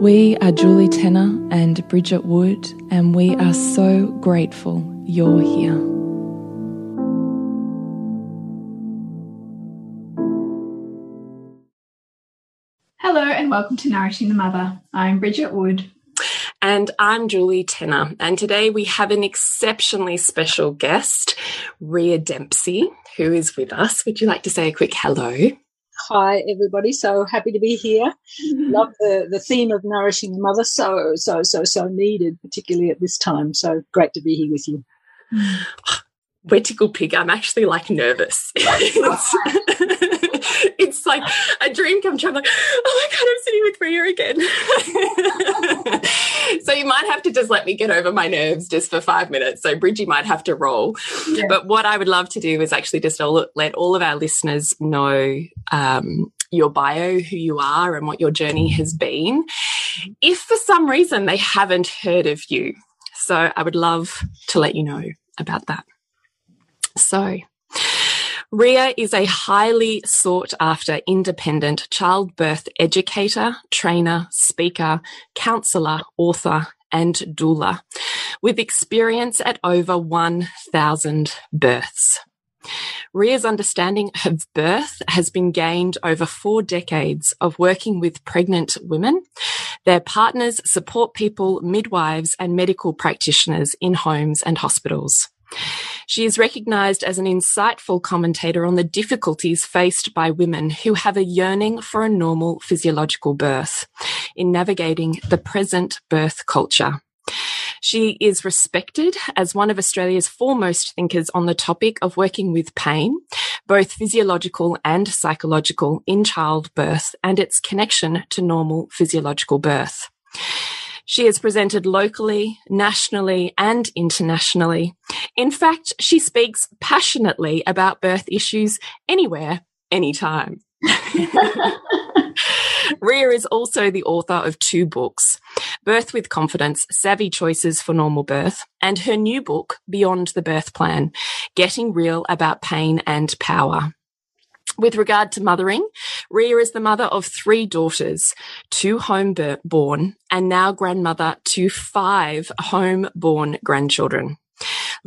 We are Julie Tenner and Bridget Wood, and we are so grateful you're here. Hello, and welcome to Nourishing the Mother. I'm Bridget Wood. And I'm Julie Tenner. And today we have an exceptionally special guest, Rhea Dempsey, who is with us. Would you like to say a quick hello? Hi, everybody. So happy to be here. Love the, the theme of nourishing the mother. So, so, so, so needed, particularly at this time. So great to be here with you. Mm. We're tickle pig. I'm actually like nervous. it's, it's like a dream come true. I'm like, oh my God, I'm sitting with Rhea again. so you might have to just let me get over my nerves just for five minutes. So Bridgie might have to roll. Yeah. But what I would love to do is actually just all, let all of our listeners know um, your bio, who you are, and what your journey has been. If for some reason they haven't heard of you, so I would love to let you know about that. So, Rhea is a highly sought after independent childbirth educator, trainer, speaker, counselor, author, and doula with experience at over 1,000 births. Rhea's understanding of birth has been gained over four decades of working with pregnant women, their partners, support people, midwives, and medical practitioners in homes and hospitals. She is recognized as an insightful commentator on the difficulties faced by women who have a yearning for a normal physiological birth in navigating the present birth culture. She is respected as one of Australia's foremost thinkers on the topic of working with pain, both physiological and psychological in childbirth and its connection to normal physiological birth. She has presented locally, nationally, and internationally. In fact, she speaks passionately about birth issues anywhere, anytime. Rhea is also the author of two books Birth with Confidence Savvy Choices for Normal Birth, and her new book, Beyond the Birth Plan Getting Real About Pain and Power. With regard to mothering, Rhea is the mother of three daughters, two home-born and now grandmother to five home-born grandchildren.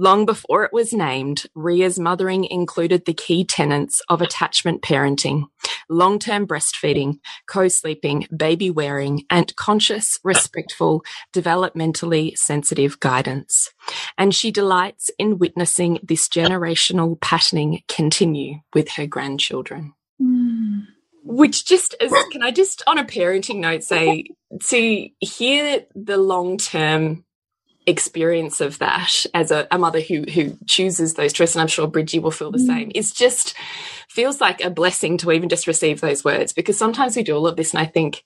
Long before it was named, Rhea's mothering included the key tenets of attachment parenting, long-term breastfeeding, co-sleeping, baby wearing, and conscious, respectful, developmentally sensitive guidance. And she delights in witnessing this generational patterning continue with her grandchildren. Mm. Which just is, can I just on a parenting note say, to hear the long term experience of that as a, a, mother who who chooses those choices, and I'm sure Bridgie will feel the mm. same, is just feels like a blessing to even just receive those words because sometimes we do all of this and I think,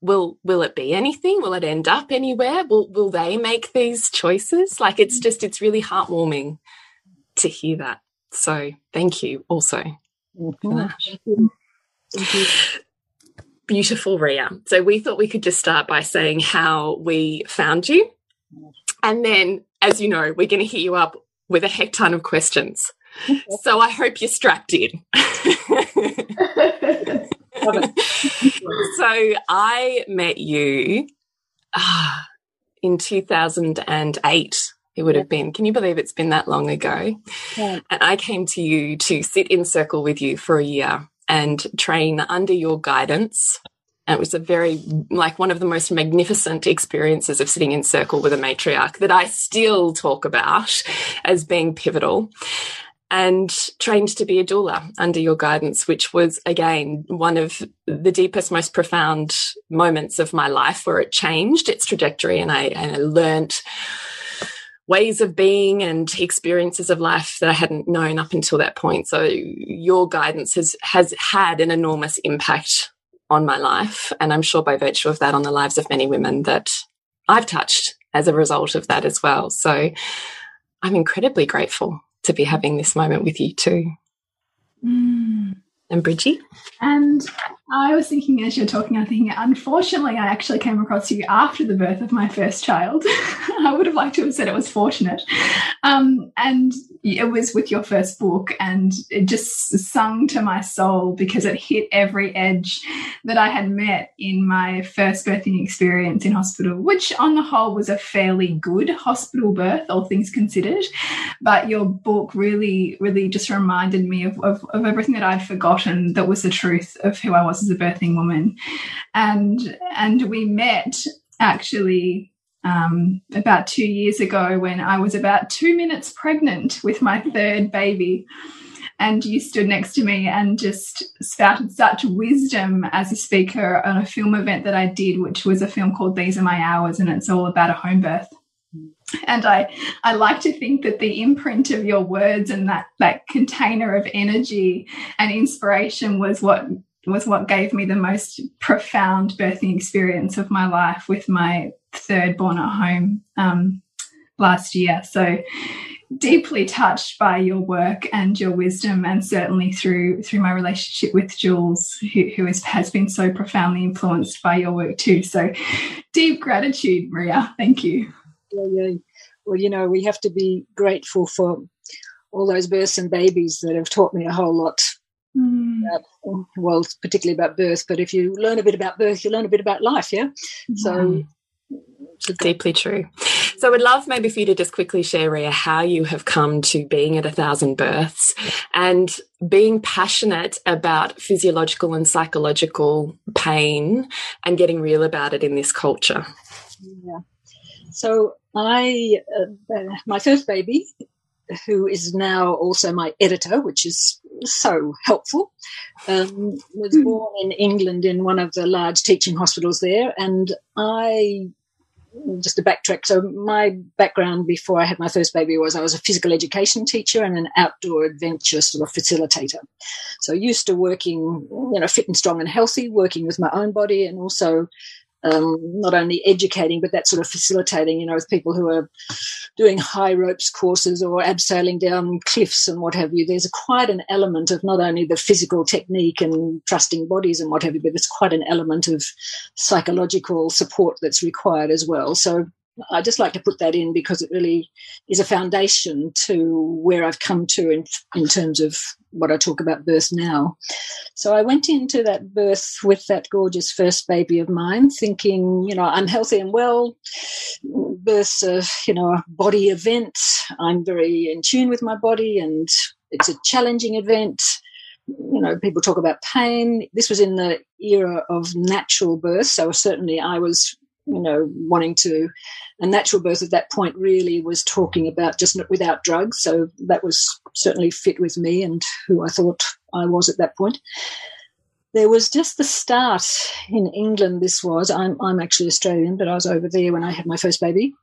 will will it be anything? Will it end up anywhere? Will will they make these choices? Like it's mm. just it's really heartwarming to hear that. So thank you also mm-hmm. that. Thank you. Thank you. Beautiful, Rhea. So we thought we could just start by saying how we found you And then, as you know, we're going to hit you up with a heck ton of questions. so I hope you're strapped in. so I met you uh, in 2008. It would have been. Can you believe it's been that long ago? Yeah. And I came to you to sit in circle with you for a year and train under your guidance. And it was a very, like, one of the most magnificent experiences of sitting in circle with a matriarch that I still talk about as being pivotal and trained to be a doula under your guidance, which was again one of the deepest, most profound moments of my life where it changed its trajectory and I, and I learned ways of being and experiences of life that I hadn't known up until that point. So your guidance has has had an enormous impact on my life. And I'm sure by virtue of that on the lives of many women that I've touched as a result of that as well. So I'm incredibly grateful to be having this moment with you too. Mm. And Bridgie? And I was thinking as you're talking, I think, unfortunately, I actually came across you after the birth of my first child. I would have liked to have said it was fortunate. Um, and it was with your first book, and it just sung to my soul because it hit every edge that I had met in my first birthing experience in hospital, which on the whole was a fairly good hospital birth, all things considered. But your book really, really just reminded me of, of, of everything that I'd forgotten that was the truth of who I was as a birthing woman, and and we met actually um, about two years ago when I was about two minutes pregnant with my third baby. And you stood next to me and just spouted such wisdom as a speaker on a film event that I did, which was a film called These Are My Hours, and it's all about a home birth. And I, I like to think that the imprint of your words and that, that container of energy and inspiration was what was what gave me the most profound birthing experience of my life with my third born at home um, last year. So deeply touched by your work and your wisdom, and certainly through through my relationship with Jules, who, who is, has been so profoundly influenced by your work too. So deep gratitude, Maria. Thank you. Yeah, yeah. Well, you know, we have to be grateful for all those births and babies that have taught me a whole lot Mm. Uh, well, particularly about birth, but if you learn a bit about birth, you learn a bit about life, yeah? So deeply true. So I would love maybe for you to just quickly share, Rhea, how you have come to being at a thousand births and being passionate about physiological and psychological pain and getting real about it in this culture. Yeah. So I, uh, my first baby, who is now also my editor, which is so helpful, um, was hmm. born in England in one of the large teaching hospitals there. And I, just to backtrack, so my background before I had my first baby was I was a physical education teacher and an outdoor adventure sort of facilitator. So used to working, you know, fit and strong and healthy, working with my own body and also um, not only educating, but that sort of facilitating, you know, with people who are doing high ropes courses or abseiling down cliffs and what have you. There's quite an element of not only the physical technique and trusting bodies and what have you, but there's quite an element of psychological support that's required as well. So I just like to put that in because it really is a foundation to where I've come to in, in terms of what I talk about birth now. So I went into that birth with that gorgeous first baby of mine, thinking, you know, I'm healthy and well. Birth's you know, a body event. I'm very in tune with my body and it's a challenging event. You know, people talk about pain. This was in the era of natural birth. So certainly I was you know, wanting to, a natural birth at that point really was talking about just not without drugs. So that was certainly fit with me and who I thought I was at that point. There was just the start in England. This was, I'm, I'm actually Australian, but I was over there when I had my first baby.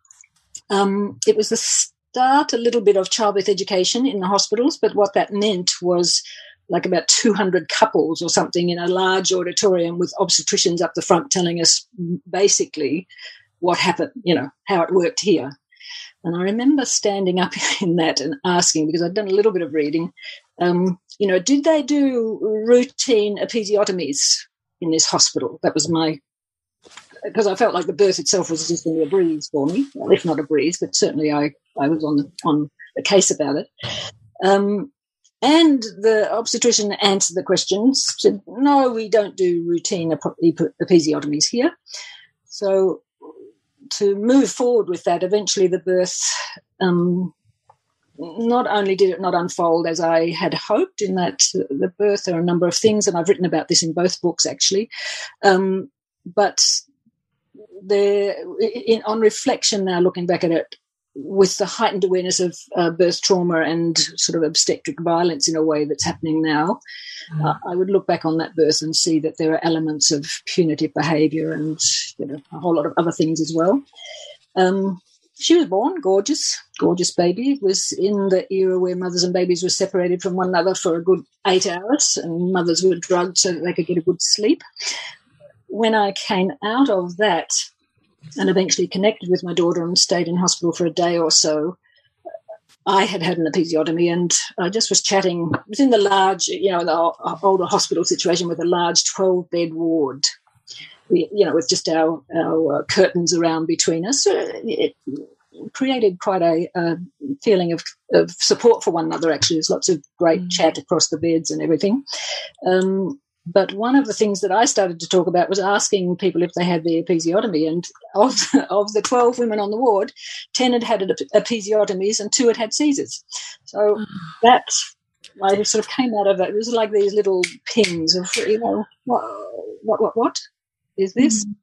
Um, it was the start a little bit of childbirth education in the hospitals, but what that meant was like about 200 couples or something in a large auditorium with obstetricians up the front telling us basically what happened, you know, how it worked here. And I remember standing up in that and asking, because I'd done a little bit of reading, um, you know, did they do routine episiotomies in this hospital? That was my because I felt like the birth itself was just going to be a breeze for me, well, if not a breeze, but certainly I, I was on the, on the case about it. Um, and the obstetrician answered the questions, said, no, we don't do routine episiotomies here. So to move forward with that, eventually the birth, um, not only did it not unfold as I had hoped in that the birth, there are a number of things, and I've written about this in both books actually, um, but there, in, on reflection now, looking back at it, with the heightened awareness of uh, birth trauma and sort of obstetric violence in a way that's happening now, mm. uh, I would look back on that birth and see that there are elements of punitive behaviour and you know a whole lot of other things as well. Um, she was born gorgeous, gorgeous baby. It was in the era where mothers and babies were separated from one another for a good eight hours, and mothers were drugged so that they could get a good sleep. When I came out of that, and eventually connected with my daughter and stayed in hospital for a day or so. I had had an episiotomy and I just was chatting. It was in the large, you know, the older hospital situation with a large 12 bed ward, we, you know, with just our, our uh, curtains around between us. It created quite a, a feeling of, of, support for one another, actually. There's lots of great mm. chat across the beds and everything. Um, but one of the things that I started to talk about was asking people if they had the episiotomy. And of, of the 12 women on the ward, 10 had had episiotomies and two had had Caesars. So mm. that I sort of came out of that. It was like these little pings of, you know, what, what, what, what is this? Mm.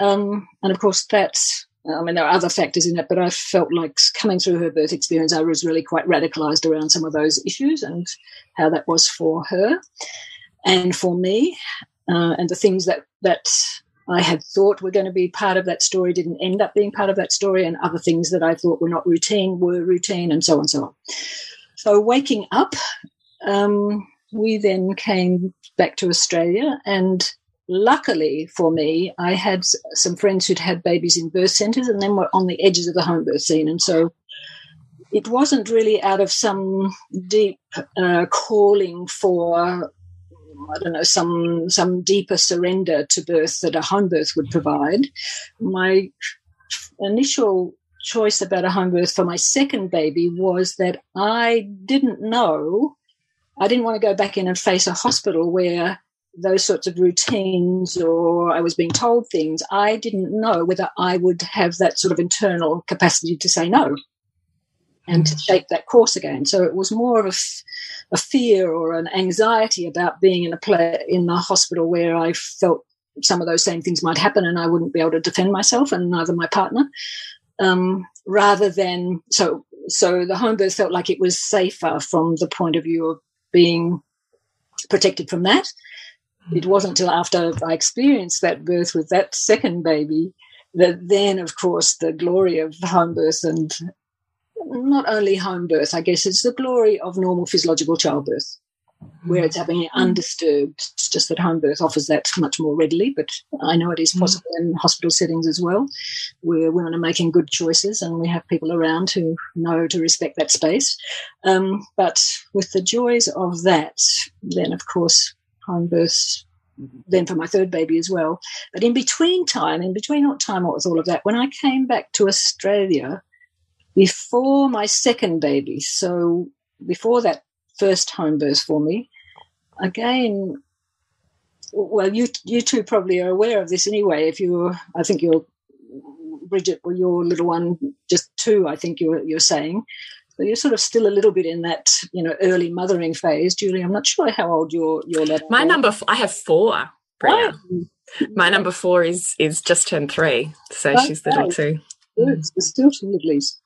Um, and of course, that's, I mean, there are other factors in it, but I felt like coming through her birth experience, I was really quite radicalized around some of those issues and how that was for her and for me, uh, and the things that that I had thought were going to be part of that story didn't end up being part of that story, and other things that I thought were not routine were routine, and so on and so on. So waking up, um, we then came back to Australia, and luckily for me, I had some friends who'd had babies in birth centres, and then were on the edges of the home birth scene, and so it wasn't really out of some deep uh, calling for I don't know, some some deeper surrender to birth that a home birth would mm-hmm. provide. My initial choice about a home birth for my second baby was that I didn't know, I didn't want to go back in and face a hospital where those sorts of routines or I was being told things. I didn't know whether I would have that sort of internal capacity to say no and to shape that course again. So it was more of a, f- a fear or an anxiety about being in a play in the hospital where I felt some of those same things might happen and I wouldn't be able to defend myself and neither my partner. Um, rather than so so the home birth felt like it was safer from the point of view of being protected from that. It wasn't until after I experienced that birth with that second baby that then, of course, the glory of home birth and not only home birth, I guess it's the glory of normal physiological childbirth, where it's having it undisturbed. It's just that home birth offers that much more readily, but I know it is mm. possible in hospital settings as well, where women are making good choices and we have people around who know to respect that space. Um, but with the joys of that, then of course, home birth then for my third baby as well. But in between time, in between what time, what was all of that? When I came back to Australia, before my second baby. So before that first home birth for me, again, well, you you two probably are aware of this anyway. If you, I think you're Bridget, or your little one, just two, I think you're you're saying. So you're sort of still a little bit in that, you know, early mothering phase. Julie, I'm not sure how old your your little. My number, I have four. Bria. Oh. My number four is is just turned three, so okay. she's little too. So mm. still two at least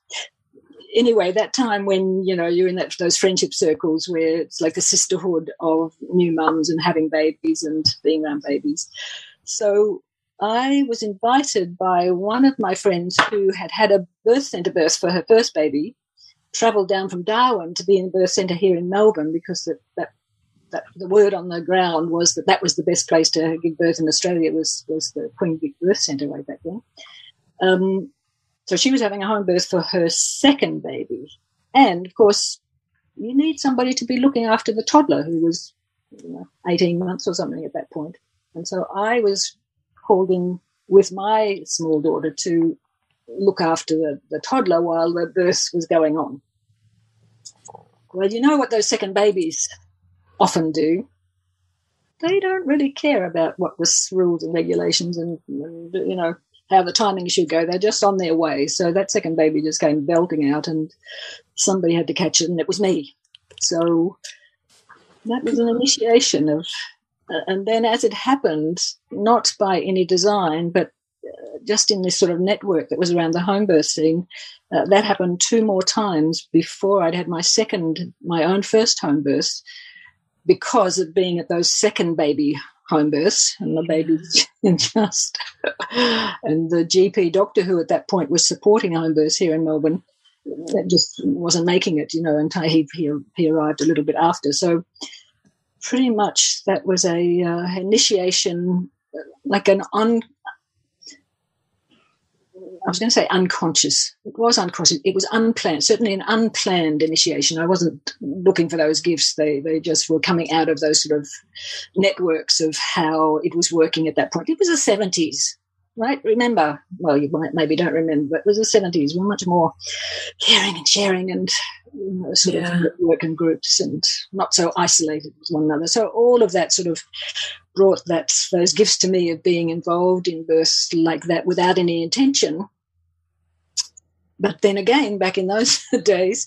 anyway, that time when you know you're in that those friendship circles where it's like a sisterhood of new mums and having babies and being around babies. So I was invited by one of my friends who had had a birth centre birth for her first baby, travelled down from Darwin to be in the birth centre here in Melbourne because that, that that the word on the ground was that that was the best place to give birth in Australia was was the Queen Vic Birth Centre way back then. Um, so she was having a home birth for her second baby. And of course, you need somebody to be looking after the toddler who was you know, 18 months or something at that point. And so I was called in with my small daughter to look after the, the toddler while the birth was going on. Well, you know what those second babies often do? They don't really care about what the rules and regulations and, and you know how the timing should go. They're just on their way. So that second baby just came belting out, and somebody had to catch it, and it was me. So that was an initiation of, uh, and then as it happened, not by any design, but uh, just in this sort of network that was around the home birth scene, uh, that happened two more times before I'd had my second, my own first home birth, because of being at those second baby home births and the baby just and the GP doctor who at that point was supporting home births here in Melbourne that just wasn't making it, you know, until he, he, he arrived a little bit after. So pretty much that was a uh, initiation, like an un, I was going to say unconscious. It was unconscious. It was unplanned, certainly an unplanned initiation. I wasn't looking for those gifts. They, they just were coming out of those sort of networks of how it was working at that point. It was the 70s, right? Remember, well, you might maybe don't remember, but it was the 70s. We were much more caring and sharing and you know, sort yeah. of working groups and not so isolated with one another. So all of that sort of brought that those gifts to me of being involved in births like that without any intention. But then again, back in those days,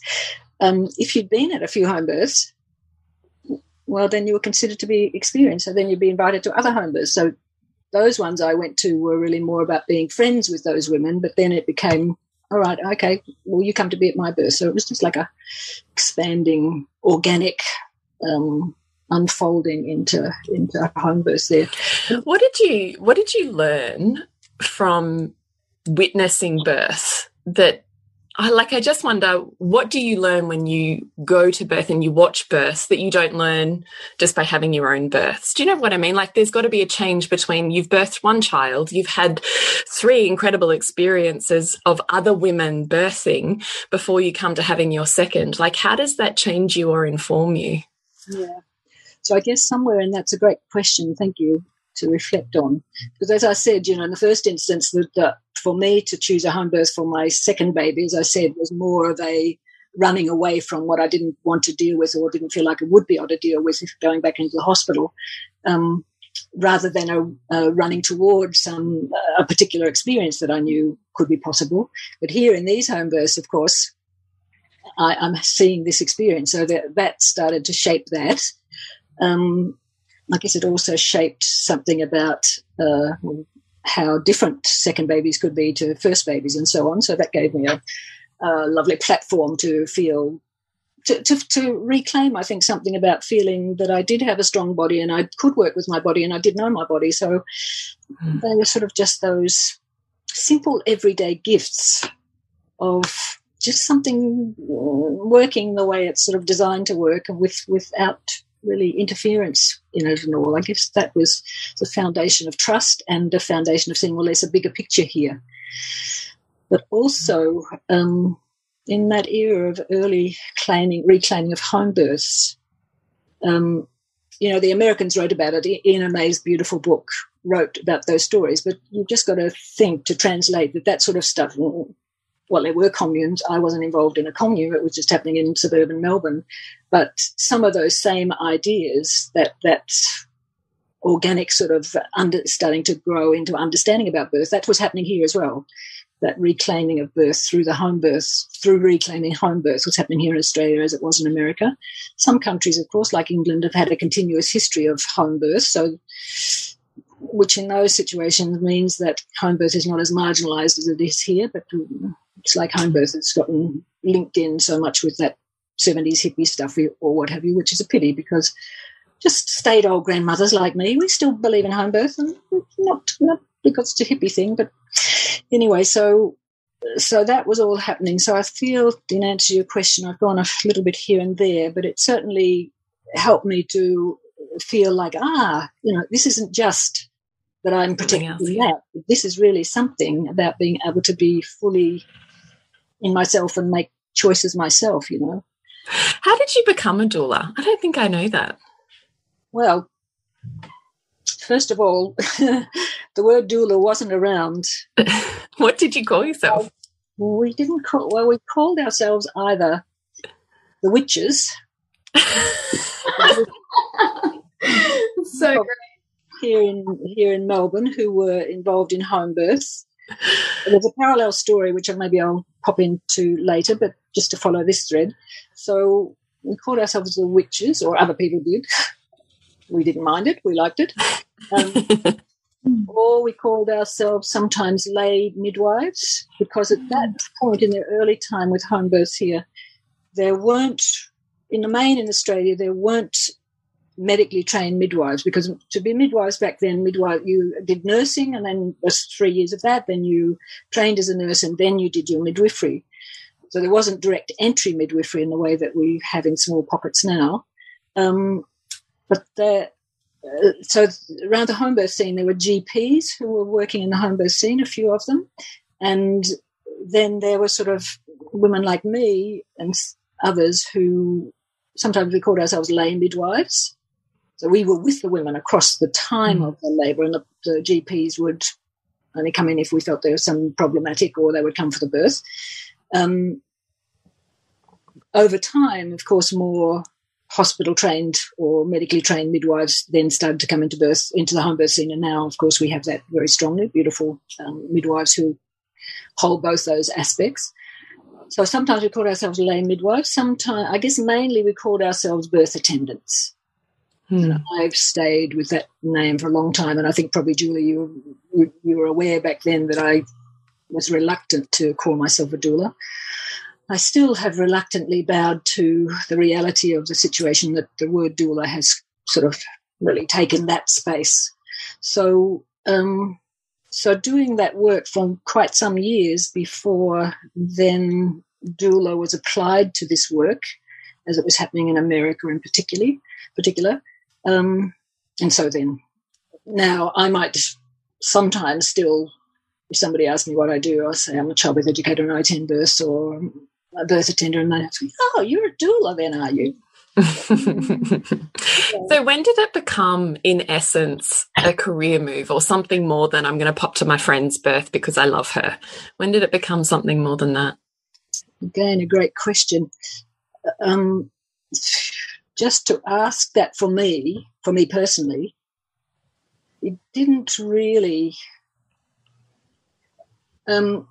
um, if you'd been at a few home births, well, then you were considered to be experienced. So then you'd be invited to other home births. So those ones I went to were really more about being friends with those women. But then it became, all right, okay, well, you come to be at my birth. So it was just like a expanding, organic um, unfolding into into home births there. What did you What did you learn from witnessing birth that I like I just wonder what do you learn when you go to birth and you watch births that you don't learn just by having your own births. Do you know what I mean? Like there's got to be a change between you've birthed one child, you've had three incredible experiences of other women birthing before you come to having your second. Like how does that change you or inform you? Yeah. So I guess somewhere, and that's a great question. Thank you to reflect on. Because as I said, you know, in the first instance, that for me to choose a home birth for my second baby, as I said, was more of a running away from what I didn't want to deal with or didn't feel like I would be able to deal with if going back into the hospital, um, rather than a, running towards some a particular experience that I knew could be possible. But here in these home births, of course, I, am seeing this experience, so that that started to shape that. Um, I guess it also shaped something about uh, how different second babies could be to first babies and so on. So that gave me a, a lovely platform to feel, to, to, to, reclaim, I think, something about feeling that I did have a strong body and I could work with my body and I did know my body. So mm. they were sort of just those simple everyday gifts of just something working the way it's sort of designed to work with without really interference in it and all. I guess that was the foundation of trust and the foundation of saying, well, there's a bigger picture here. But also, um, in that era of early claiming, reclaiming of home births, um, you know, the Americans wrote about it. Ina May's beautiful book wrote about those stories, but you've just got to think to translate that that sort of stuff well, there were communes. I wasn't involved in a commune. It was just happening in suburban Melbourne. But some of those same ideas that that organic sort of under, starting to grow into understanding about birth, that was happening here as well. That reclaiming of birth through the home birth, through reclaiming home birth was happening here in Australia as it was in America. Some countries, of course, like England, have had a continuous history of home birth. So which in those situations means that home birth is not as marginalised as it is here, but it's like home birth has gotten linked in so much with that 70s hippie stuff or what have you, which is a pity because just staid old grandmothers like me, we still believe in home birth and not, not because it's a hippie thing, but anyway, so so that was all happening. So I feel, in answer to your question, I've gone a little bit here and there, but it certainly helped me to feel like, ah, you know, this isn't just that I'm protecting that. This is really something about being able to be fully in myself and make choices myself, you know. How did you become a doula? I don't think I know that. Well, first of all, the word doula wasn't around. what did you call yourself? we didn't call, well, we called ourselves either the witches. so here in here in Melbourne who were involved in home births. There's a parallel story which maybe I'll pop into later, but just to follow this thread. So we called ourselves the witches, or other people did. We didn't mind it; we liked it. Um, or we called ourselves sometimes lay midwives, because at that point in the early time with home births here, there weren't, in the main in Australia, there weren't medically trained midwives because to be midwives back then midwife you did nursing and then was three years of that then you trained as a nurse and then you did your midwifery. So there wasn't direct entry midwifery in the way that we have in small pockets now. Um, but there, uh, so around the home birth scene there were gps who were working in the home birth scene a few of them. And then there were sort of women like me and others who sometimes we called ourselves lay midwives so we were with the women across the time mm. of the labour, and the, the, GPs would only come in if we felt there was some problematic, or they would come for the birth. Um, over time, of course, more hospital trained or medically trained midwives then started to come into birth into the home birth scene, and now, of course, we have that very strongly. Beautiful um, midwives who hold both those aspects. So sometimes we called ourselves lay midwives. Sometimes, I guess, mainly we called ourselves birth attendants. Hmm. I've stayed with that name for a long time, and I think probably Julie, you you were aware back then that I was reluctant to call myself a doula. I still have reluctantly bowed to the reality of the situation that the word doula has sort of really taken that space. So, um, so doing that work for quite some years before then doula was applied to this work, as it was happening in America in particularly, particular. Um, and so then now I might sometimes still, if somebody asks me what I do, I'll say I'm a childbirth educator and I attend births or a birth attender, and they ask me, "Oh, you're a doula, then, are you?" so when did it become in essence a career move or something more than i'm going to pop to my friend's birth because i love her when did it become something more than that? Again a great question. Um, just to ask that for me, for me personally, it didn't really. Um,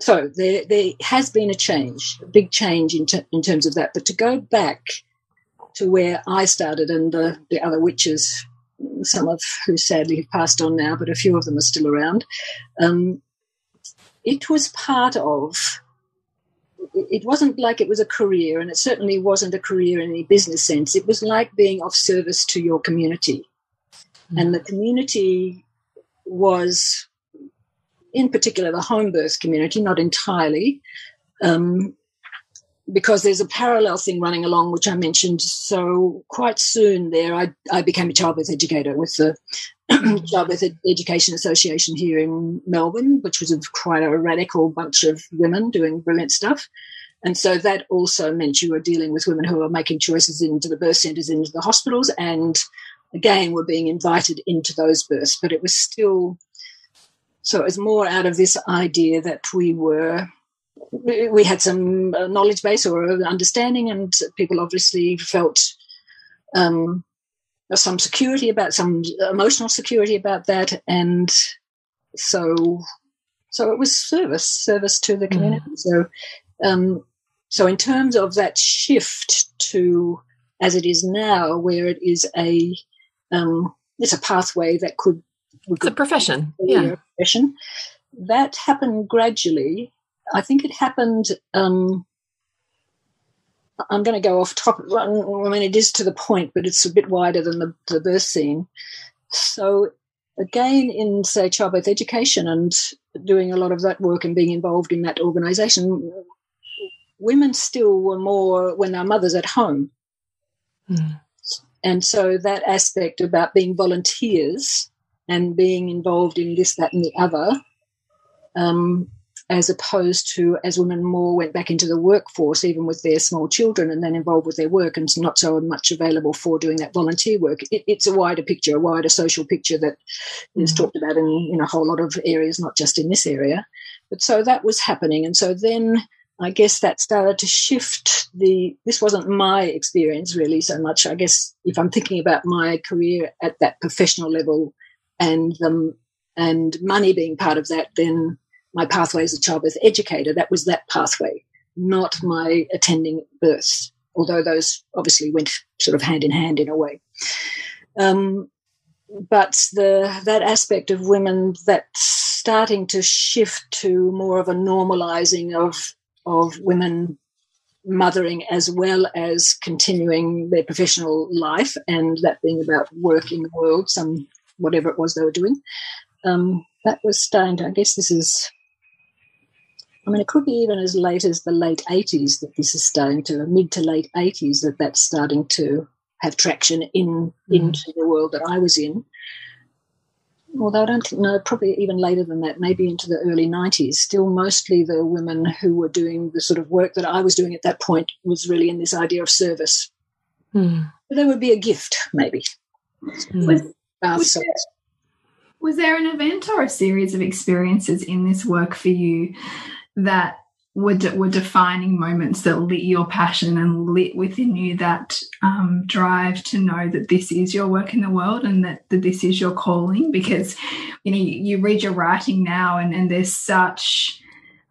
so there, there has been a change, a big change in, in terms of that. But to go back to where I started and the, the other witches, some of who sadly have passed on now, but a few of them are still around, um, it was part of it wasn't like it was a career, and it certainly wasn't a career in any business sense. It was like being of service to your community. Mm-hmm. And the community was, in particular, the home birth community, not entirely, um, because there's a parallel thing running along, which I mentioned. So quite soon there, I, I became a childbirth educator with the Childbirth Education Association here in Melbourne, which was a, quite a radical bunch of women doing brilliant stuff. And so that also meant you were dealing with women who were making choices into the birth centres, into the hospitals, and again were being invited into those births. But it was still so it was more out of this idea that we were we had some knowledge base or understanding, and people obviously felt um, some security about some emotional security about that, and so so it was service service to the community. Mm. So um, so in terms of that shift to as it is now, where it is a um, it's a pathway that could it's a profession, yeah, a profession that happened gradually. I think it happened. Um, I'm going to go off topic. I mean, it is to the point, but it's a bit wider than the, the birth scene. So, again, in say childbirth education and doing a lot of that work and being involved in that organisation, women still were more when their mothers at home. Mm. And so that aspect about being volunteers and being involved in this, that, and the other um, as opposed to as women more went back into the workforce, even with their small children, and then involved with their work and not so much available for doing that volunteer work. It, it's a wider picture, a wider social picture that mm. is talked about in, in a whole lot of areas, not just in this area. But so that was happening. And so then I guess that started to shift the. This wasn't my experience really so much. I guess if I'm thinking about my career at that professional level and the, and money being part of that, then my pathway as a childbirth educator, that was that pathway, not my attending births, although those obviously went sort of hand in hand in a way. Um, but the that aspect of women that's starting to shift to more of a normalizing of of women mothering as well as continuing their professional life and that being about work in the world some whatever it was they were doing um, that was starting to i guess this is I mean, it could be even as late as the late 80s that this is starting to, mid to late 80s, that that's starting to have traction in mm. into the world that I was in. Although I don't know, probably even later than that, maybe into the early 90s. Still, mostly the women who were doing the sort of work that I was doing at that point was really in this idea of service. Mm. But there would be a gift, maybe. Mm. Was, was, there, was there an event or a series of experiences in this work for you that were, de were defining moments that lit your passion and lit within you that um, drive to know that this is your work in the world and that, that this is your calling because you know you, read your writing now and, and there's such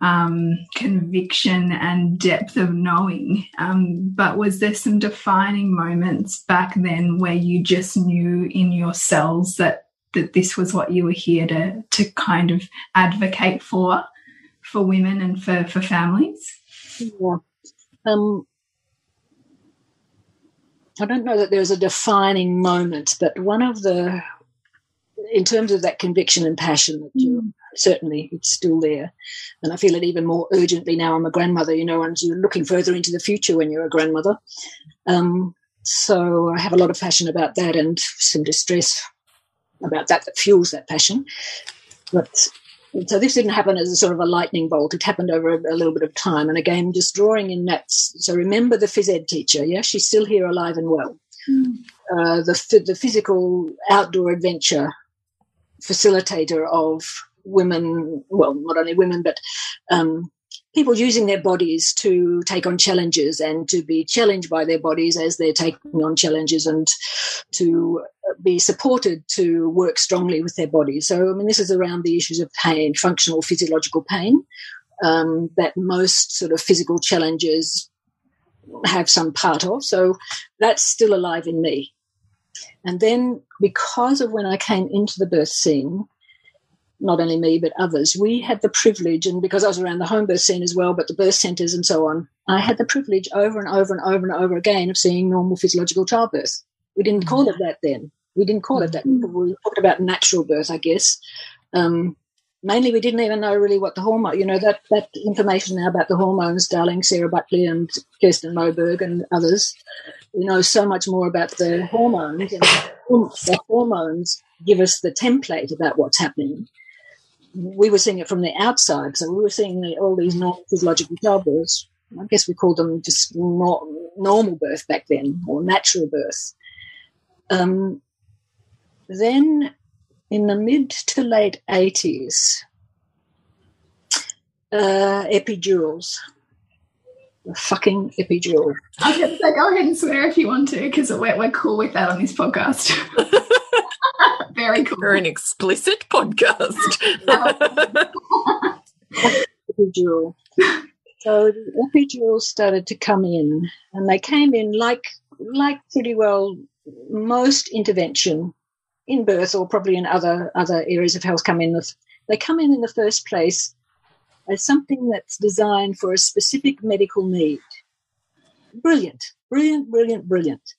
um, conviction and depth of knowing. Um, but was there some defining moments back then where you just knew in your cells that that this was what you were here to to kind of advocate for for women and for, for families? Yeah. Um, I don't know that there's a defining moment, but one of the, in terms of that conviction and passion, that you, mm. certainly it's still there. And I feel it even more urgently now I'm a grandmother, you know, and you're looking further into the future when you're a grandmother. Um, so I have a lot of passion about that and some distress about that that fuels that passion. But so this didn't happen as a sort of a lightning bolt. It happened over a, a, little bit of time. And again, just drawing in that. So remember the phys ed teacher. Yeah, she's still here, alive and well. Mm. Uh, the the physical outdoor adventure facilitator of women. Well, not only women, but um, people using their bodies to take on challenges and to be challenged by their bodies as they're taking on challenges and to be supported to work strongly with their bodies. So, I mean, this is around the issues of pain, functional physiological pain, um, that most sort of physical challenges have some part of. So, that's still alive in me. And then, because of when I came into the birth scene, not only me, but others, we had the privilege, and because I was around the home birth scene as well, but the birth centres and so on, I had the privilege over and over and over and over again of seeing normal physiological childbirth. We didn't call it that then. We didn't call it that. We talked about natural birth, I guess. Um, mainly, we didn't even know really what the hormone. You know that that information now about the hormones, darling Sarah Buckley and Kirsten Moberg and others. We know so much more about the hormones, and the hormones give us the template about what's happening we were seeing it from the outside. So we were seeing the, all these normal physiological childbirths. I guess we called them just not normal birth back then, or natural birth. Um, then in the mid to late 80s, uh, epidurals. The fucking epidural. I was going to say, go ahead and swear if you want to, because we're, we're cool with that on this podcast. Very cool. We're an explicit podcast. epidural. So the epidurals started to come in, and they came in like like pretty well most intervention in birth or probably in other other areas of health come in. The, they come in in the first place as something that's designed for a specific medical need. Brilliant, brilliant, brilliant, brilliant.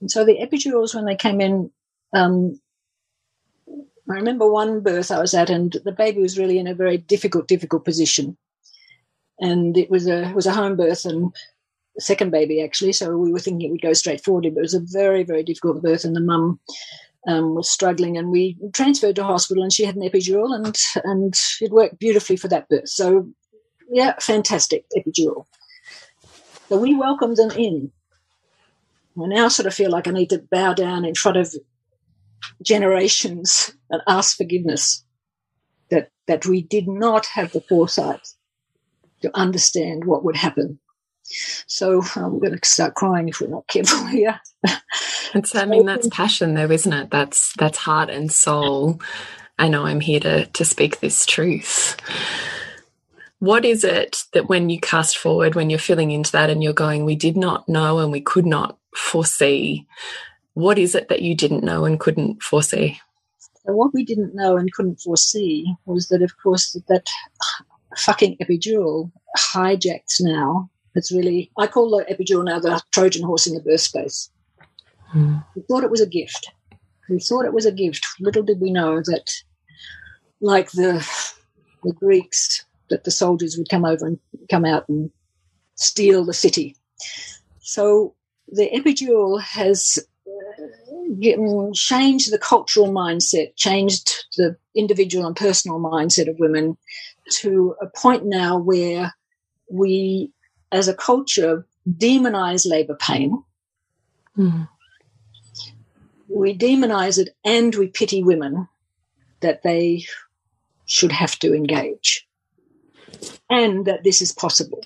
And so the epidurals, when they came in, um, I remember one birth I was at, and the baby was really in a very difficult, difficult position. And it was a it was a home birth and second baby actually, so we were thinking it would go straight forward, but it was a very, very difficult birth. And the mum um, was struggling, and we transferred to hospital, and she had an epidural, and and it worked beautifully for that birth. So, yeah, fantastic epidural. So we welcomed them in. I now sort of feel like I need to bow down in front of generations and ask forgiveness that that we did not have the foresight to understand what would happen. So I'm going to start crying if we're not careful here. It's, I mean, that's passion, though, isn't it? That's that's heart and soul. I know I'm here to to speak this truth. What is it that when you cast forward, when you're feeling into that and you're going, we did not know and we could not foresee? What is it that you didn't know and couldn't foresee? So what we didn't know and couldn't foresee was that, of course, that, that fucking epidural hijacks now. It's really, I call the epidural now the Trojan horse in the birth space. Mm. We thought it was a gift. We thought it was a gift. Little did we know that, like the the Greeks, that the soldiers would come over and come out and steal the city. So the epidural has changed the cultural mindset, changed the individual and personal mindset of women to a point now where we, as a culture, demonize labor pain. Mm we demonize it and we pity women that they should have to engage and that this is possible.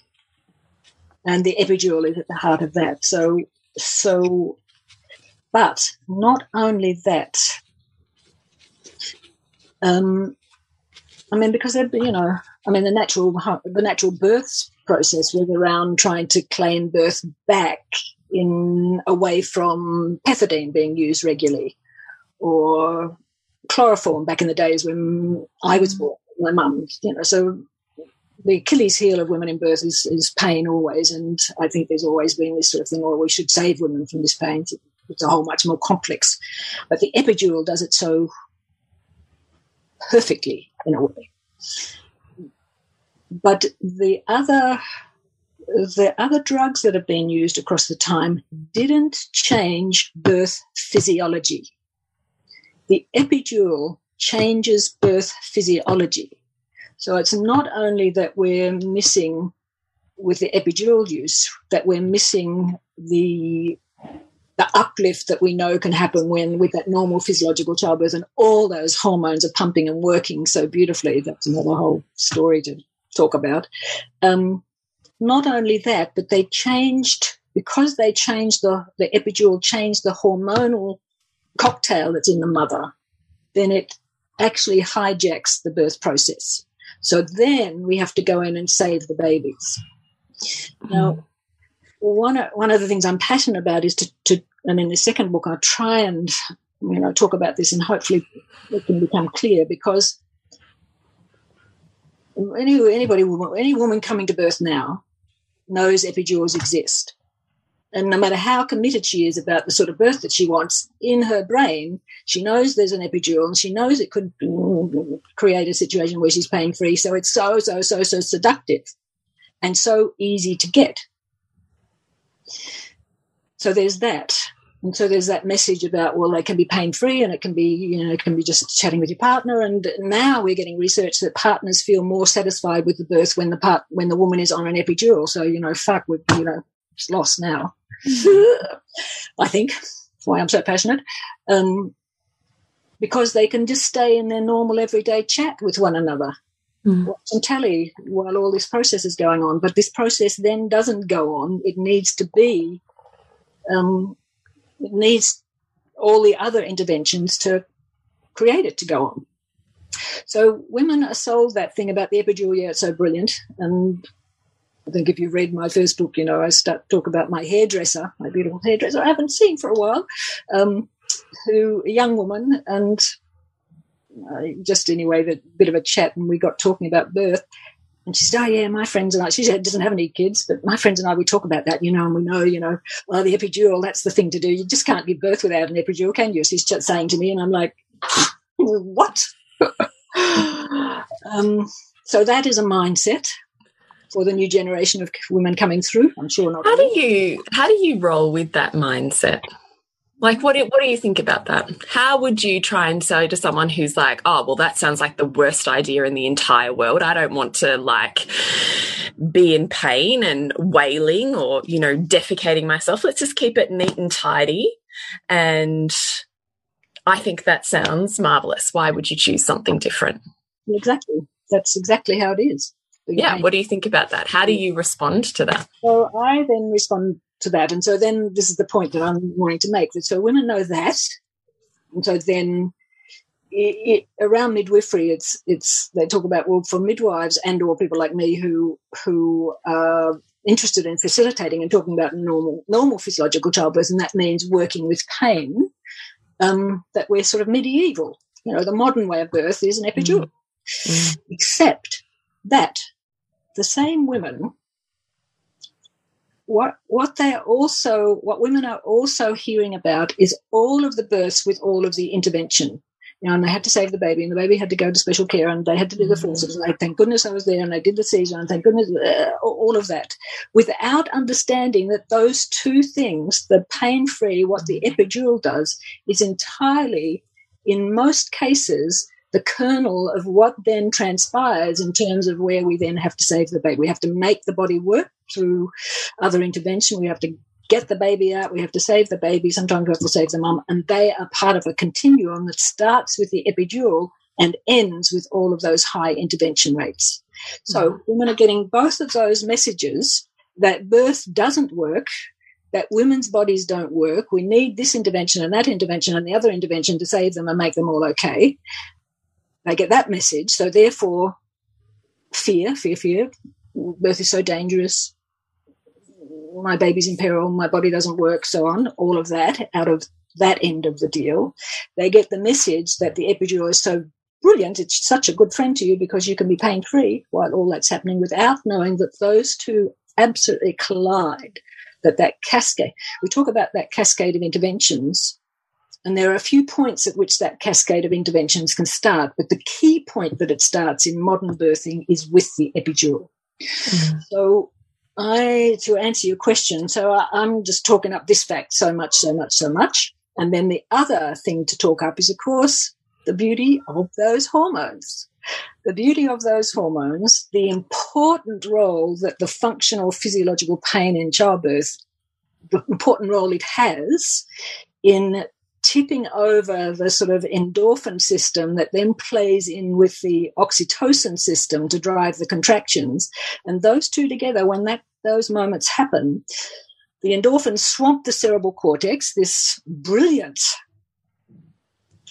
And the epidural is at the heart of that. So, so, but not only that, um, I mean, because you know, I mean, the natural the natural birth process was around trying to claim birth back in away from pethidine being used regularly or chloroform back in the days when I was born, my mum, you know, so the Achilles heel of women in birth is, is pain always. And I think there's always been this sort of thing, or we should save women from this pain. It's a whole much more complex. But the epidural does it so perfectly in a way. But the other the other drugs that have been used across the time didn't change birth physiology. The epidural changes birth physiology. So it's not only that we're missing with the epidural use, that we're missing the the uplift that we know can happen when with that normal physiological childbirth and all those hormones are pumping and working so beautifully. That's another whole story to talk about. Um, not only that, but they changed because they changed the, the epidural changed the hormonal cocktail that's in the mother, then it actually hijacks the birth process. So then we have to go in and save the babies. Mm. Now, one one of the things I'm passionate about is to, to and in the second book I try and you know talk about this and hopefully it can become clear because any anybody any woman coming to birth now knows epidurals exist. And no matter how committed she is about the sort of birth that she wants, in her brain, she knows there's an epidural and she knows it could create a situation where she's pain free. So it's so, so, so, so seductive and so easy to get. So there's that. And so there's that message about, well, they can be pain free and it can be, you know, it can be just chatting with your partner. And now we're getting research that partners feel more satisfied with the birth when the part, when the woman is on an epidural. So, you know, fuck, we've, you know, it's lost now. I think that's why I'm so passionate. Um, because they can just stay in their normal everyday chat with one another. Mm. Watch and telly while all this process is going on. But this process then doesn't go on. It needs to be um, it needs all the other interventions to create it to go on. So women are sold that thing about the epidural, yeah, it's so brilliant. And I think if you read my first book, you know, I start talk about my hairdresser, my beautiful hairdresser I haven't seen for a while, um, who a young woman, and uh, just anyway, a bit of a chat, and we got talking about birth. And she said, Oh, yeah, my friends and I, she doesn't have any kids, but my friends and I, we talk about that, you know, and we know, you know, well, the epidural, that's the thing to do. You just can't give birth without an epidural, can you? She's just saying to me, and I'm like, What? um, so that is a mindset for the new generation of women coming through. I'm sure not. How do you how do you roll with that mindset? Like, what do, what do you think about that? How would you try and say to someone who's like, oh, well, that sounds like the worst idea in the entire world. I don't want to, like, be in pain and wailing or, you know, defecating myself. Let's just keep it neat and tidy. And I think that sounds marvelous. Why would you choose something different? Exactly. That's exactly how it is. Yeah. What do you think about that? How do you respond to that? Well, I then respond to that. And so then this is the point that I'm wanting to make that so women know that. And so then it, it, around midwifery, it's it's they talk about well for midwives and or people like me who who are interested in facilitating and talking about normal normal physiological childbirth, and that means working with pain. Um, that we're sort of medieval. You know, the modern way of birth is an epidural, mm. except that the same women what what they're also what women are also hearing about is all of the births with all of the intervention. You know, and they had to save the baby, and the baby had to go to special care, and they had to do the mm-hmm. forceps. And they, thank goodness I was there, and they did the Caesar, and thank goodness uh, all of that, without understanding that those two things, the pain-free, what the mm-hmm. epidural does, is entirely, in most cases, the kernel of what then transpires in terms of where we then have to save the baby. We have to make the body work through other intervention. We have to get the baby out. We have to save the baby. Sometimes we have to save the mum. And they are part of a continuum that starts with the epidural and ends with all of those high intervention rates. So mm-hmm. women are getting both of those messages that birth doesn't work, that women's bodies don't work. We need this intervention and that intervention and the other intervention to save them and make them all okay. They get that message. So therefore, fear, fear, fear. Birth is so dangerous. My baby's in peril. My body doesn't work. So on. All of that out of that end of the deal. They get the message that the epidural is so brilliant. It's such a good friend to you because you can be pain free while all that's happening without knowing that those two absolutely collide. That that cascade. We talk about that cascade of interventions and there are a few points at which that cascade of interventions can start, but the key point that it starts in modern birthing is with the epidural. Mm. So, I to answer your question, so I, I'm just talking up this fact so much, so much, so much. And then the other thing to talk up is, of course, the beauty of those hormones. The beauty of those hormones, the important role that the functional physiological pain in childbirth, the important role it has in tipping over the sort of endorphin system that then plays in with the oxytocin system to drive the contractions. And those two together, when that those moments happen, the endorphins swamp the cerebral cortex, this brilliant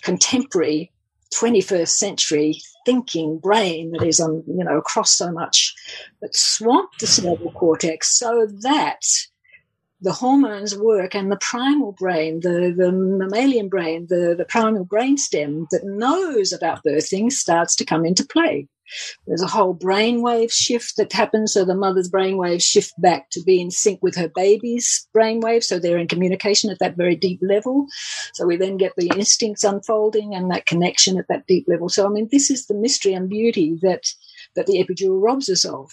contemporary 21st century thinking brain that is on, you know, across so much, but swamp the cerebral cortex so that the hormones work and the primal brain, the, the mammalian brain, the, the primal brain stem that knows about birthing starts to come into play. There's a whole brainwave shift that happens. So the mother's brainwaves shift back to be in sync with her baby's brainwave. So they're in communication at that very deep level. So we then get the instincts unfolding and that connection at that deep level. So, I mean, this is the mystery and beauty that, that the epidural robs us of.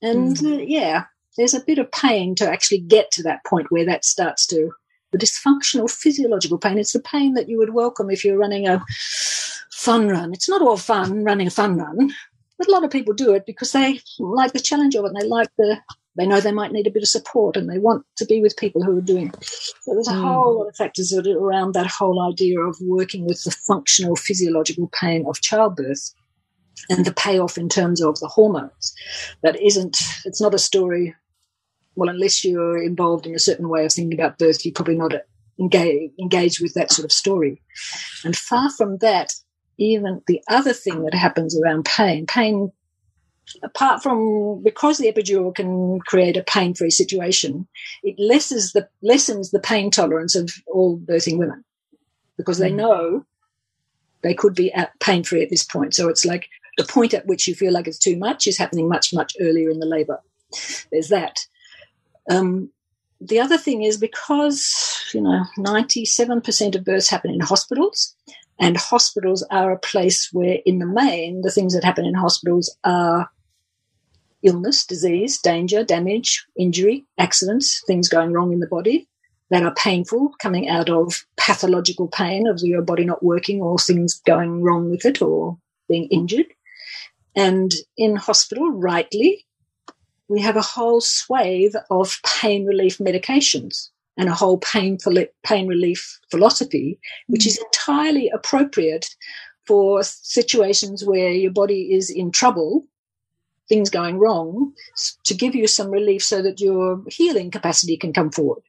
And mm. uh, yeah, there's a bit of pain to actually get to that point where that starts to the dysfunctional physiological pain. It's the pain that you would welcome if you're running a fun run. It's not all fun running a fun run, but a lot of people do it because they like the challenge of it and they like the they know they might need a bit of support and they want to be with people who are doing. it. So there's a mm. whole lot of factors around that whole idea of working with the functional physiological pain of childbirth and the payoff in terms of the hormones. That isn't, it's not a story well, unless you're involved in a certain way of thinking about birth, you're probably not engage, engaged with that sort of story. And far from that, even the other thing that happens around pain, pain, apart from because the epidural can create a pain-free situation, it lessens the lessens the pain tolerance of all birthing women because they mm. know they could be pain-free at this point. So it's like the point at which you feel like it's too much is happening much much earlier in the labour. There's that. Um, the other thing is because, you know, 97% of births happen in hospitals, and hospitals are a place where, in the main, the things that happen in hospitals are illness, disease, danger, damage, injury, accidents, things going wrong in the body. that are painful, coming out of pathological pain of your body not working or things going wrong with it or being injured. And in hospital, rightly, we have a whole swathe of pain relief medications and a whole pain, pain relief philosophy, which is mm. entirely appropriate for situations where your body is in trouble, things going wrong, to give you some relief so that your healing capacity can come forward.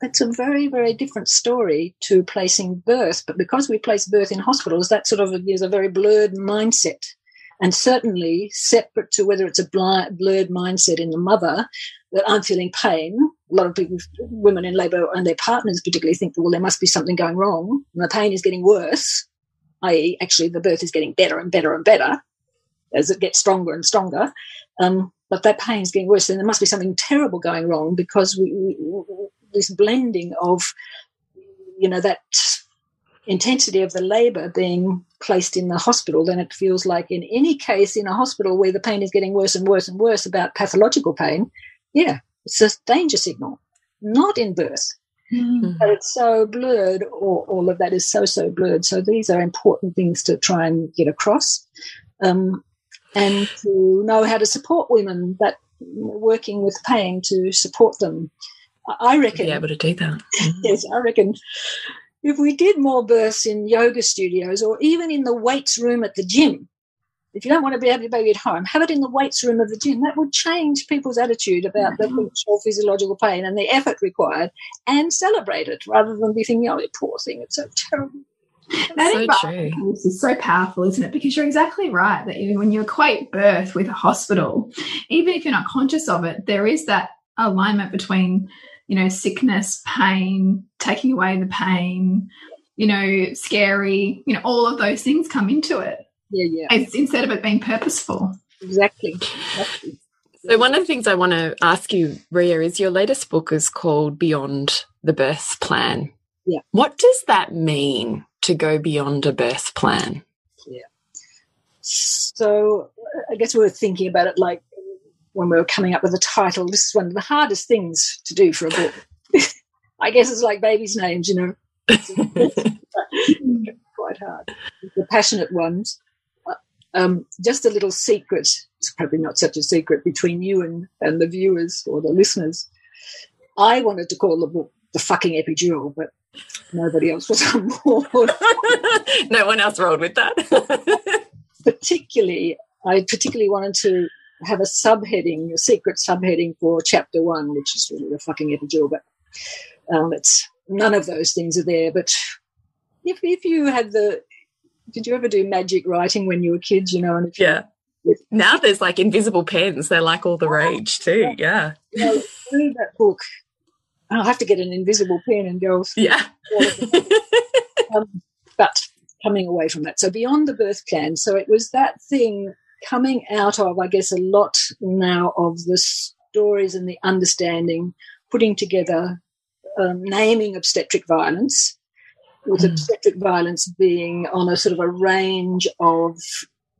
That's a very, very different story to placing birth. But because we place birth in hospitals, that sort of is a very blurred mindset and certainly separate to whether it's a blurred mindset in the mother that I'm feeling pain. A lot of people, women in labour and their partners particularly think, well, there must be something going wrong and the pain is getting worse, i.e., actually the birth is getting better and better and better as it gets stronger and stronger. Um, but that pain is getting worse, then there must be something terrible going wrong because we, we, this blending of, you know, that intensity of the labour being placed in the hospital, then it feels like in any case in a hospital where the pain is getting worse and worse and worse about pathological pain, yeah, it's a danger signal, not in birth. Mm-hmm. But it's so blurred, or all of that is so, so blurred. So these are important things to try and get across. Um, and to know how to support women that working with pain to support them. I reckon. Be able to do that. yes, I reckon if we did more births in yoga studios or even in the weights room at the gym, if you don't want to be able to baby at home, have it in the weights room of the gym. That would change people's attitude about mm-hmm. the actual physiological pain and the effort required and celebrate it rather than be thinking, oh, poor thing, it's so terrible. That so true. is so powerful, isn't it? Because you're exactly right that even when you equate birth with a hospital, even if you're not conscious of it, there is that alignment between you know, sickness, pain, taking away the pain, you know, scary, you know, all of those things come into it. Yeah, yeah. It's, instead of it being purposeful. Exactly. exactly. So one of the things I want to ask you, Rhea, is your latest book is called Beyond the Birth Plan. Yeah. What does that mean to go beyond a birth plan? Yeah. So I guess we are thinking about it like when we were coming up with a title. This is one of the hardest things to do for a book. I guess it's like babies' names, you know. quite hard. The passionate ones. Uh, um, just a little secret. It's probably not such a secret between you and, and the viewers or the listeners. I wanted to call the book The Fucking Epidural, but nobody else was on board. no one else rolled with that. particularly, I particularly wanted to have a subheading, a secret subheading for chapter one, which is really the fucking epidural, but um, it's none of those things are there. But if if you had the, did you ever do magic writing when you were kids? You know, and if yeah. Now there's like invisible pens. They're like all the rage too. Yeah. You know, that book, I'll have to get an invisible pen and go. Yeah. um, but coming away from that, so beyond the birth plan. So it was that thing coming out of, I guess, a lot now of the stories and the understanding, putting together, um, naming obstetric violence, with mm. obstetric violence being on a sort of a range of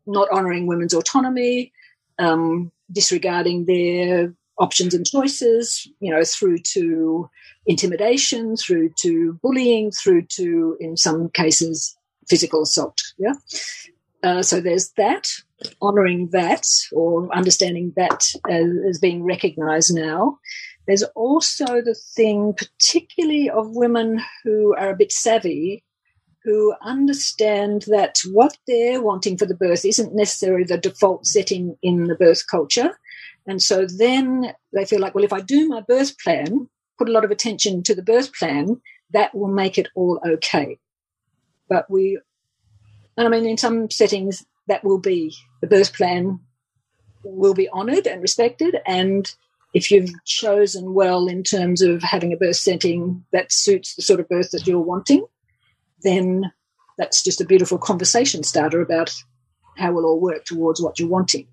not honouring women's autonomy, um, disregarding their options and choices, you know, through to intimidation, through to bullying, through to, in some cases, physical assault. Yeah. Uh, so there's that, honouring that or understanding that as, as being recognised now. There's also the thing, particularly of women who are a bit savvy, who understand that what they're wanting for the birth isn't necessarily the default setting in the birth culture. And so then they feel like, well, if I do my birth plan, put a lot of attention to the birth plan, that will make it all okay. But we I mean, in some settings, that will be the birth plan will be honoured and respected. And if you've chosen well in terms of having a birth setting that suits the sort of birth that you're wanting, then that's just a beautiful conversation starter about how we'll all work towards what you're wanting.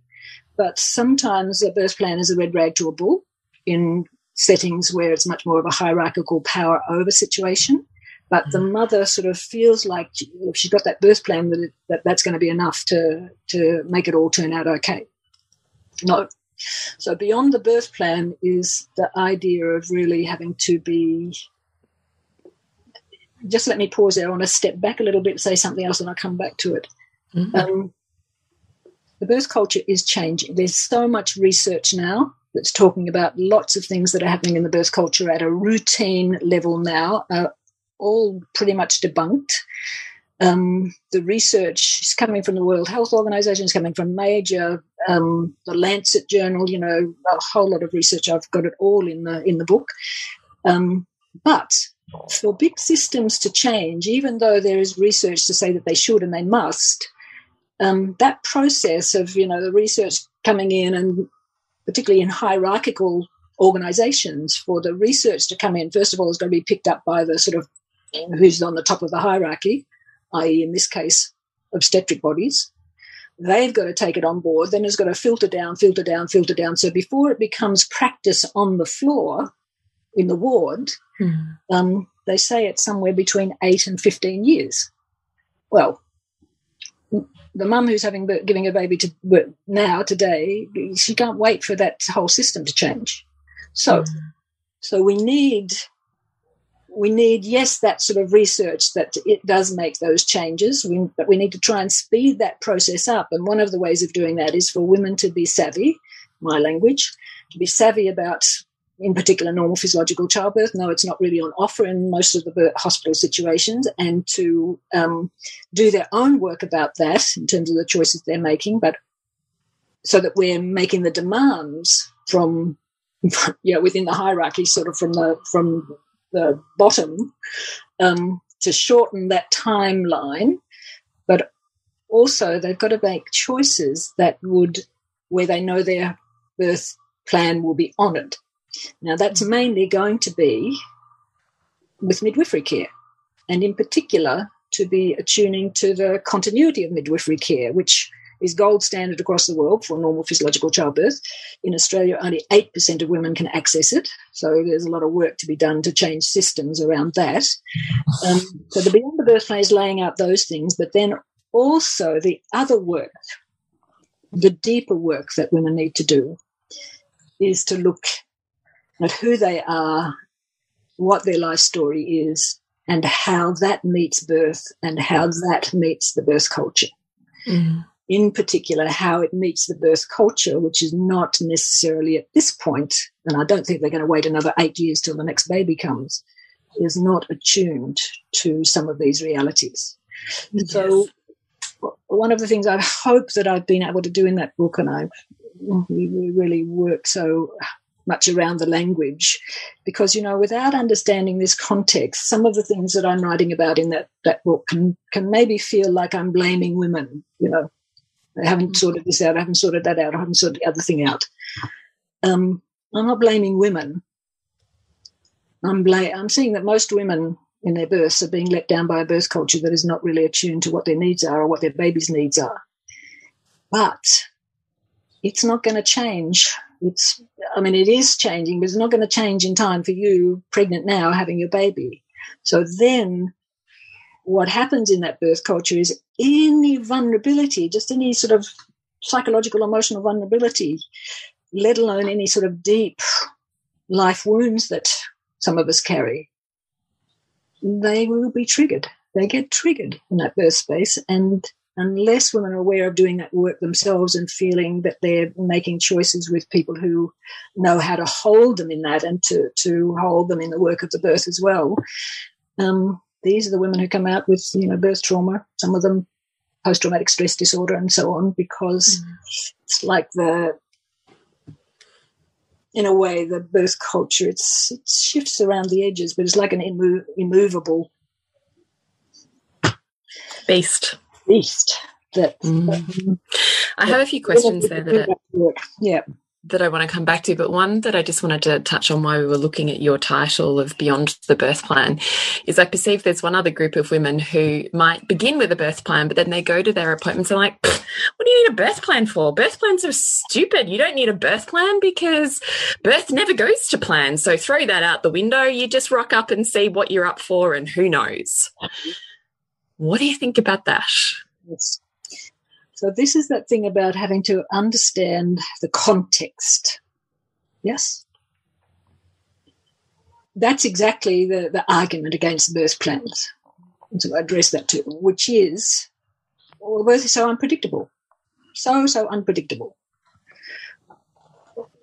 But sometimes a birth plan is a red rag to a bull in settings where it's much more of a hierarchical power over situation. But the mm. mother sort of feels like if she's got that birth plan, that, it, that that's going to be enough to, to make it all turn out okay. No. So beyond the birth plan is the idea of really having to be just let me pause there. I want to step back a little bit, say something else, and I'll come back to it. Mm -hmm. um, the birth culture is changing. There's so much research now that's talking about lots of things that are happening in the birth culture at a routine level now, uh, all pretty much debunked. Um, the research is coming from the World Health Organization, it's coming from major, um, the Lancet Journal. You know, a whole lot of research. I've got it all in the in the book. Um, but for big systems to change, even though there is research to say that they should and they must, um, that process of you know the research coming in and particularly in hierarchical organizations for the research to come in first of all is going to be picked up by the sort of who's on the top of the hierarchy i.e. in this case obstetric bodies they've got to take it on board then it's got to filter down filter down filter down so before it becomes practice on the floor in the ward mm. um, they say it's somewhere between 8 and 15 years well the mum who's having giving a baby to now today, she can't wait for that whole system to change. So, mm. so we need we need yes that sort of research that it does make those changes. We, but we need to try and speed that process up. And one of the ways of doing that is for women to be savvy my language to be savvy about in particular normal physiological childbirth. No, it's not really on offer in most of the hospital situations, and to um, do their own work about that in terms of the choices they're making, but so that we're making the demands from you know within the hierarchy, sort of from the from the bottom, um, to shorten that timeline, but also they've got to make choices that would where they know their birth plan will be honoured. Now, that's mainly going to be with midwifery care, and in particular, to be attuning to the continuity of midwifery care, which is gold standard across the world for normal physiological childbirth. In Australia, only 8% of women can access it. So there's a lot of work to be done to change systems around that. Um, so the Beyond the Birth is laying out those things, but then also the other work, the deeper work that women need to do is to look at who they are, what their life story is, and how that meets birth and how that meets the birth culture. Mm. In particular, how it meets the birth culture, which is not necessarily at this point, and I don't think they're going to wait another eight years till the next baby comes, is not attuned to some of these realities. Yes. So, one of the things I hope that I've been able to do in that book, and we really work so much around the language because you know without understanding this context some of the things that i'm writing about in that that book can can maybe feel like i'm blaming women you know i haven't sorted this out i haven't sorted that out i haven't sorted the other thing out. Um, i'm not blaming women. I'm i'm seeing that most women in their births are being let down by a birth culture that is not really attuned to what their needs are or what their baby's needs are. But it's not going to change. It's, I mean, it is changing, but it's not going to change in time for you, pregnant now, having your baby. So then what happens in that birth culture is any vulnerability, just any sort of psychological, emotional vulnerability, let alone any sort of deep life wounds that some of us carry, they will be triggered. They get triggered in that birth space and unless women are aware of doing that work themselves and feeling that they're making choices with people who know how to hold them in that and to, to hold them in the work of the birth as well. Um, these are the women who come out with, you know, birth trauma, some of them post-traumatic stress disorder and so on, because mm. it's like the, in a way, the birth culture, it's, it shifts around the edges, but it's like an immo- immovable beast beast. That, mm. I have a few questions there that are, yeah that I want to come back to, but one that I just wanted to touch on while we were looking at your title of Beyond the Birth Plan is I perceive there's one other group of women who might begin with a birth plan, but then they go to their appointments and like, what do you need a birth plan for? Birth plans are stupid. You don't need a birth plan because birth never goes to plan. So throw that out the window. You just rock up and see what you're up for and who knows. What do you think about that? Yes. So this is that thing about having to understand the context. Yes. that's exactly the, the argument against the birth plans. So I address that too, which is well, birth is so unpredictable. So, so unpredictable.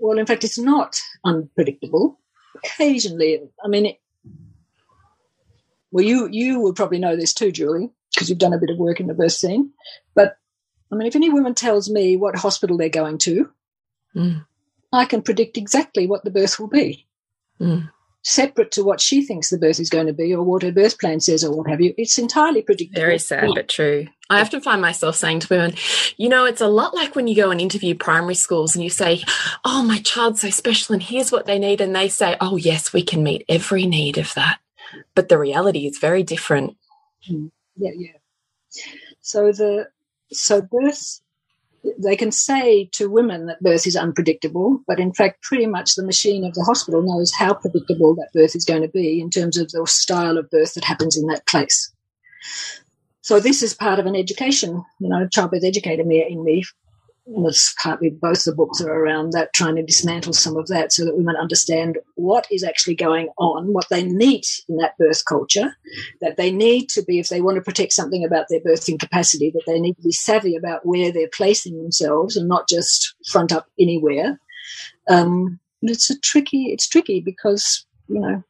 Well, in fact, it's not unpredictable. Occasionally, I mean, it, well, you you would probably know this too, Julie, because you've done a bit of work in the birth scene. But I mean, if any woman tells me what hospital they're going to, mm. I can predict exactly what the birth will be. Mm separate to what she thinks the birth is going to be or what her birth plan says or what have you. It's entirely predictable. Very sad, but true. I often find myself saying to women, you know, it's a lot like when you go and interview primary schools and you say, oh, my child's so special and here's what they need. And they say, oh, yes, we can meet every need of that. But the reality is very different. Hmm. Yeah, yeah. So the so birth they can say to women that birth is unpredictable, but in fact, pretty much the machine of the hospital knows how predictable that birth is going to be in terms of the style of birth that happens in that place. So this is part of an education, you know, a childbirth educator in me was partly both the books are around that, trying to dismantle some of that so that women understand what is actually going on, what they need in that birth culture, that they need to be, if they want to protect something about their birthing capacity, that they need to be savvy about where they're placing themselves and not just front up anywhere. Um, it's a tricky, it's tricky because, you know,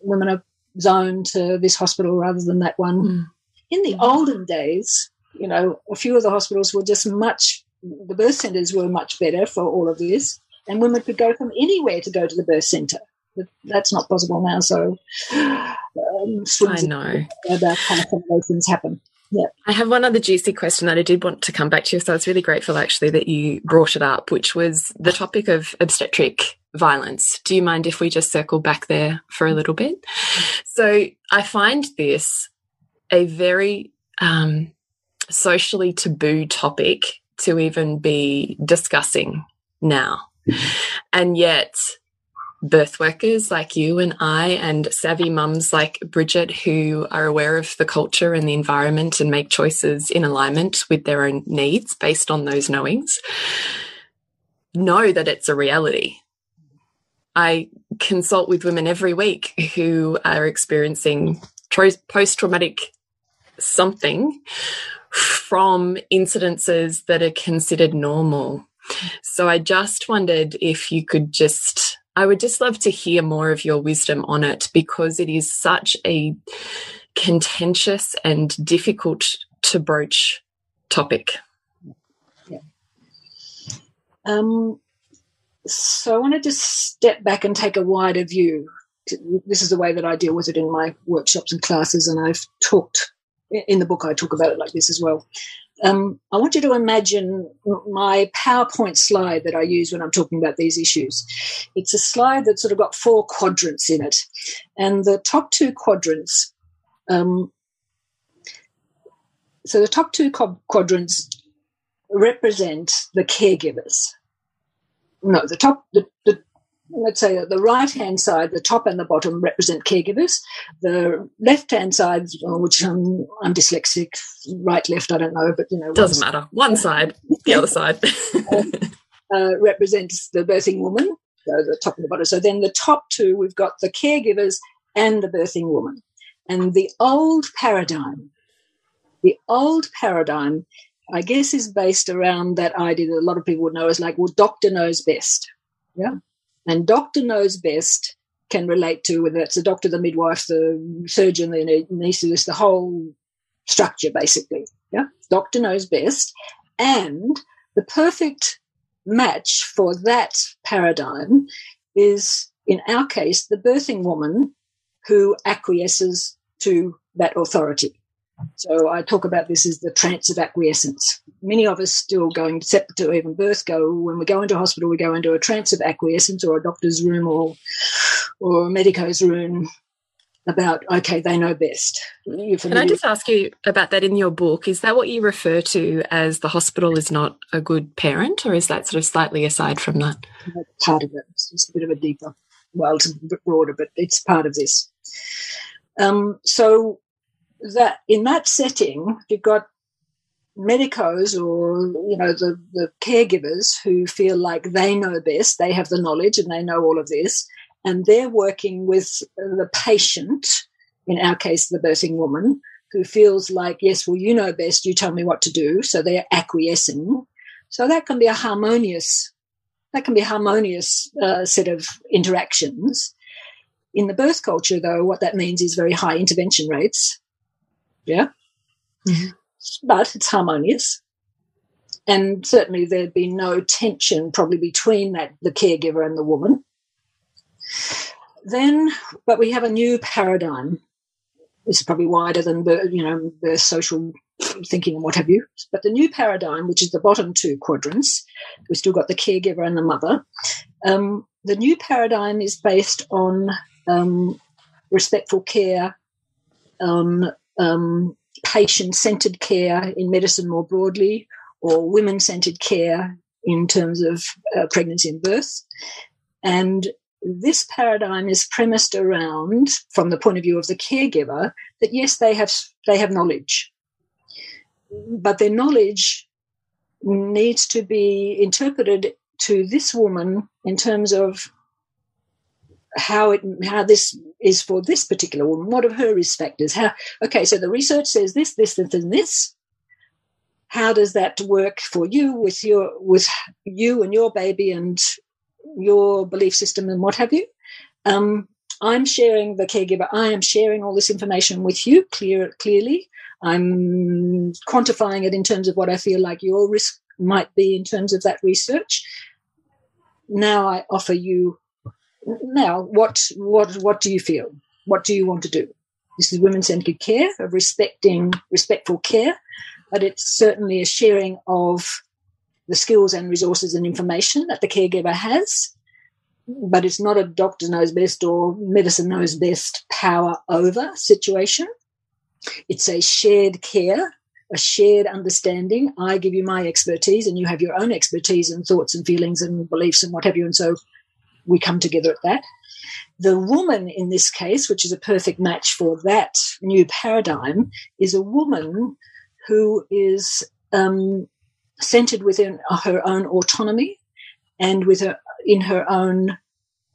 women are zoned to this hospital rather than that one. Mm. In the olden days, you know, a few of the hospitals were just much the birth centres were much better for all of this, and women could go from anywhere to go to the birth centre. But that's not possible now. So um, I know about how some of those things happen. Yeah. I have one other juicy question that I did want to come back to. you. So I was really grateful actually that you brought it up, which was the topic of obstetric violence. Do you mind if we just circle back there for a little bit? So I find this a very um, socially taboo topic to even be discussing now. And yet, birth workers like you and I, and savvy mums like Bridget, who are aware of the culture and the environment and make choices in alignment with their own needs based on those knowings, know that it's a reality. I consult with women every week who are experiencing post traumatic something from incidences that are considered normal. So I just wondered if you could just, I would just love to hear more of your wisdom on it because it is such a contentious and difficult to broach topic. Yeah. Um, so I wanted to step back and take a wider view. This is the way that I deal with it in my workshops and classes, and I've talked in the book I talk about it like this as well. Um, I want you to imagine my PowerPoint slide that I use when I'm talking about these issues. It's a slide that's sort of got four quadrants in it, and the top two quadrants. Um, so the top two quadrants represent the caregivers. No, the top the let's say the right hand side, the top and the bottom represent caregivers. The left hand side, which I'm, I'm dyslexic, right, left, I don't know, but you know, doesn't matter. One side, the other side uh, represents the birthing woman. So the top and the bottom. So then the top two, we've got the caregivers and the birthing woman. And the old paradigm, the old paradigm, I guess, is based around that idea that a lot of people would know as like, well, doctor knows best. Yeah. And doctor knows best can relate to whether it's the doctor, the midwife, the surgeon, the anaesthetist, the whole structure basically. Yeah, doctor knows best, and the perfect match for that paradigm is, in our case, the birthing woman who acquiesces to that authority. So I talk about this as the trance of acquiescence. Many of us still going to even birth go when we go into hospital, we go into a trance of acquiescence or a doctor's room or or a medico's room about okay, they know best. Can I just ask you about that in your book? Is that what you refer to as the hospital is not a good parent, or is that sort of slightly aside from that? Part of it. It's a bit of a deeper, well, it's a bit broader, but it's part of this. Um, so that in that setting, you've got medicos or you know the, the caregivers who feel like they know best, they have the knowledge and they know all of this, and they're working with the patient, in our case, the birthing woman, who feels like, yes, well, you know best, you tell me what to do. So they're acquiescing. So that can be a harmonious, that can be a harmonious uh, set of interactions. In the birth culture, though, what that means is very high intervention rates. Yeah. Mm-hmm. But it's harmonious. And certainly there'd be no tension probably between that the caregiver and the woman. Then, but we have a new paradigm. This is probably wider than the, you know, the social thinking and what have you. But the new paradigm, which is the bottom two quadrants, we've still got the caregiver and the mother. Um, the new paradigm is based on um, respectful care, on um, patient centered care in medicine more broadly, or women centered care in terms of uh, pregnancy and birth. And this paradigm is premised around, from the point of view of the caregiver, that yes, they have they have knowledge, but their knowledge needs to be interpreted to this woman in terms of how it how this is for this particular woman. What are her risk factors? How okay? So the research says this, this, this, and this how does that work for you with your with you and your baby and your belief system and what have you um, i'm sharing the caregiver i am sharing all this information with you clear clearly i'm quantifying it in terms of what i feel like your risk might be in terms of that research now i offer you now what what what do you feel what do you want to do this is women centered care of respecting respectful care but it's certainly a sharing of the skills and resources and information that the caregiver has. But it's not a doctor knows best or medicine knows best power over situation. It's a shared care, a shared understanding. I give you my expertise and you have your own expertise and thoughts and feelings and beliefs and what have you. And so we come together at that. The woman in this case, which is a perfect match for that new paradigm, is a woman who is um, centered within her own autonomy and with her in her own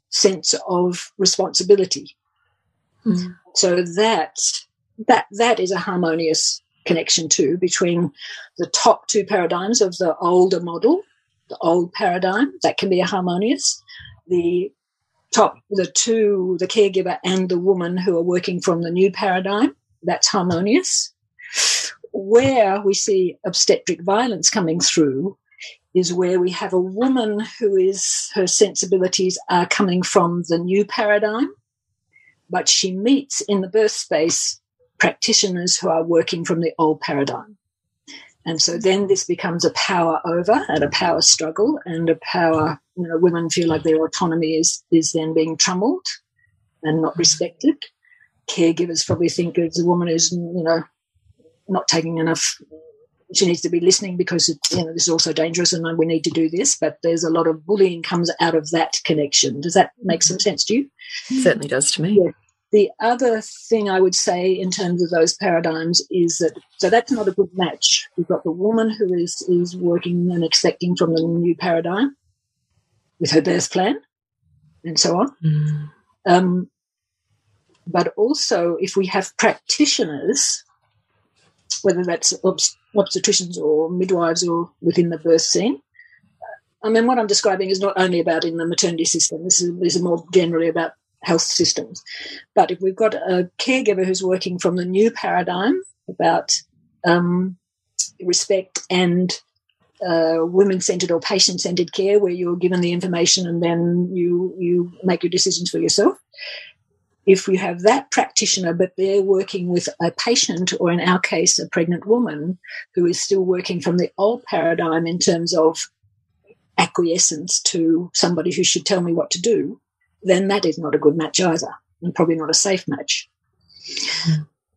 sense of responsibility. Mm. So that that that is a harmonious connection too between the top two paradigms of the older model, the old paradigm that can be a harmonious, the top the two the caregiver and the woman who are working from the new paradigm that's harmonious where we see obstetric violence coming through is where we have a woman who is her sensibilities are coming from the new paradigm, but she meets in the birth space practitioners who are working from the old paradigm. And so then this becomes a power over and a power struggle and a power, you know, women feel like their autonomy is, is then being trummeled and not respected. Caregivers probably think as a woman is, you know, not taking enough she needs to be listening because it, you know this is also dangerous and we need to do this but there's a lot of bullying comes out of that connection does that make some mm-hmm. sense to you certainly does to me yeah. The other thing i would say in terms of those paradigms is that so that's not a good match we've got the woman who is is working and expecting from the new paradigm with her birth plan and so on mm. um, but also if we have practitioners whether that's obst- obstetricians or midwives or within the birth scene. I mean, what I'm describing is not only about in the maternity system. This is, this is more generally about health systems. But if we've got a caregiver who's working from the new paradigm about um, respect and uh, women-centered or patient-centered care, where you're given the information and then you you make your decisions for yourself, if we have that practitioner, but they're working with a patient, or in our case, a pregnant woman who is still working from the old paradigm in terms of acquiescence to somebody who should tell me what to do, then that is not a good match either, and probably not a safe match.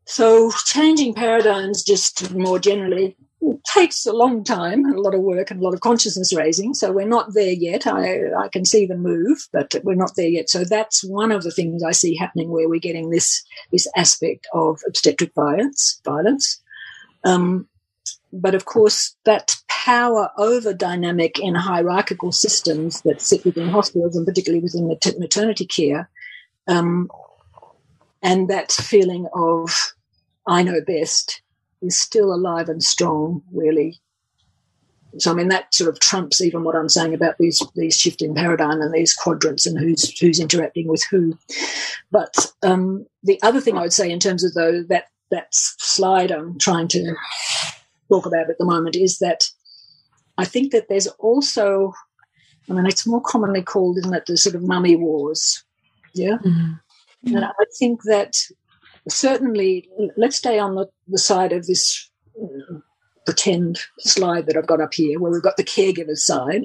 So, changing paradigms just more generally takes a long time and a lot of work and a lot of consciousness raising. So we're not there yet. I, I can see the move, but we're not there yet. So that's one of the things I see happening where we're getting this this aspect of obstetric violence. Violence. Um, but of course, that power over dynamic in hierarchical systems that sit within hospitals and particularly within maternity care. Um, and that feeling of I know best is still alive and strong, really. So I mean that sort of trumps even what I'm saying about these these shifting paradigm and these quadrants and who's who's interacting with who. But um, the other thing I would say in terms of though that that slide I'm trying to talk about at the moment is that I think that there's also I mean it's more commonly called, isn't it, the sort of mummy wars. Yeah. Mm-hmm. And I think that certainly let's stay on the, the side of this pretend slide that I've got up here, where we've got the caregivers side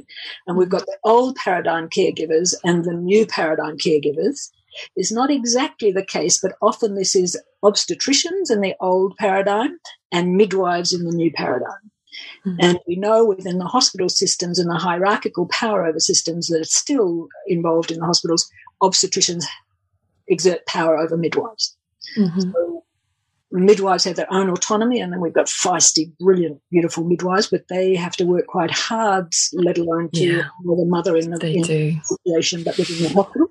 and we've got the old paradigm caregivers and the new paradigm caregivers, is not exactly the case, but often this is obstetricians in the old paradigm and midwives in the new paradigm. Mm-hmm. And we know within the hospital systems and the hierarchical power over systems that are still involved in the hospitals, obstetricians exert power over midwives. Mm-hmm. So midwives have their own autonomy, and then we've got feisty, brilliant, beautiful midwives, but they have to work quite hard, let alone to yeah, the mother in the, in the situation, but within the hospital.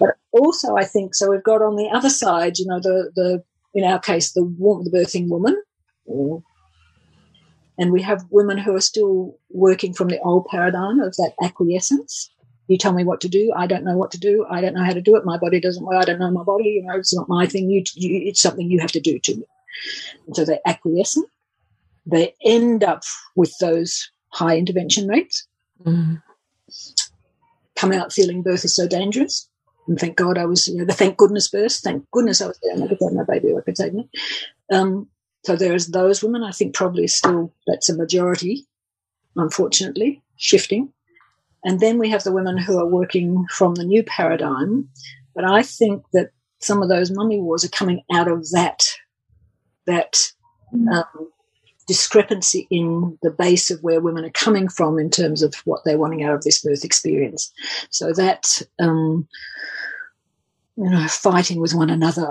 But also, I think so. We've got on the other side, you know, the the in our case, the the birthing woman, and we have women who are still working from the old paradigm of that acquiescence. You tell me what to do. I don't know what to do. I don't know how to do it. My body doesn't work. I don't know my body. You know, it's not my thing. You, you it's something you have to do to me. And so they're acquiescent. They end up with those high intervention rates. Mm. Come out feeling birth is so dangerous. And thank God I was, you know, the thank goodness birth. Thank goodness I was there. and I could take my baby. I could take me. Um, so there's those women. I think probably still that's a majority, unfortunately, shifting. And then we have the women who are working from the new paradigm. But I think that some of those mummy wars are coming out of that, that mm. um, discrepancy in the base of where women are coming from in terms of what they're wanting out of this birth experience. So that, um, you know, fighting with one another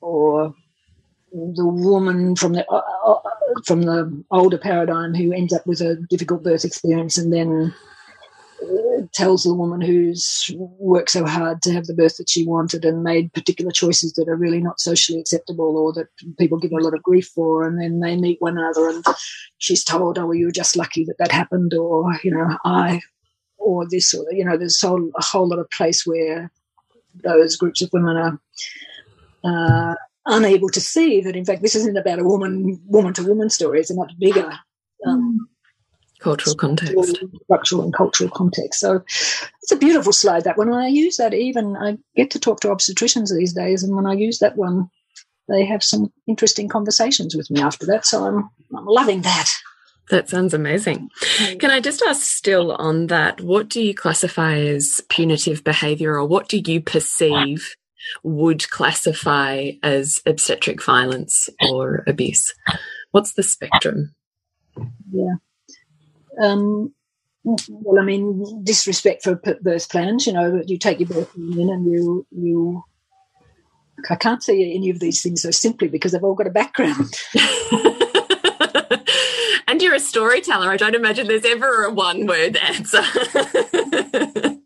or the woman from the uh, uh, from the older paradigm who ends up with a difficult birth experience and then tells the woman who's worked so hard to have the birth that she wanted and made particular choices that are really not socially acceptable or that people give her a lot of grief for. And then they meet one another and she's told, oh, well, you were just lucky that that happened, or, you know, I, or this, or, you know, there's a whole, a whole lot of place where those groups of women are. Uh, unable to see that in fact this isn't about a woman woman to woman story it's a much bigger um, cultural context structural and cultural context so it's a beautiful slide that when i use that even i get to talk to obstetricians these days and when i use that one they have some interesting conversations with me after that so i'm, I'm loving that that sounds amazing. Mm. Can I just ask still on that, what do you classify as punitive behaviour or what do you perceive would classify as obstetric violence or abuse? What's the spectrum? Yeah. Um, well, I mean, disrespect for birth plans. You know, you take your birth in and you you. I can't say any of these things so simply because they've all got a background. and you're a storyteller. I don't imagine there's ever a one word answer. so,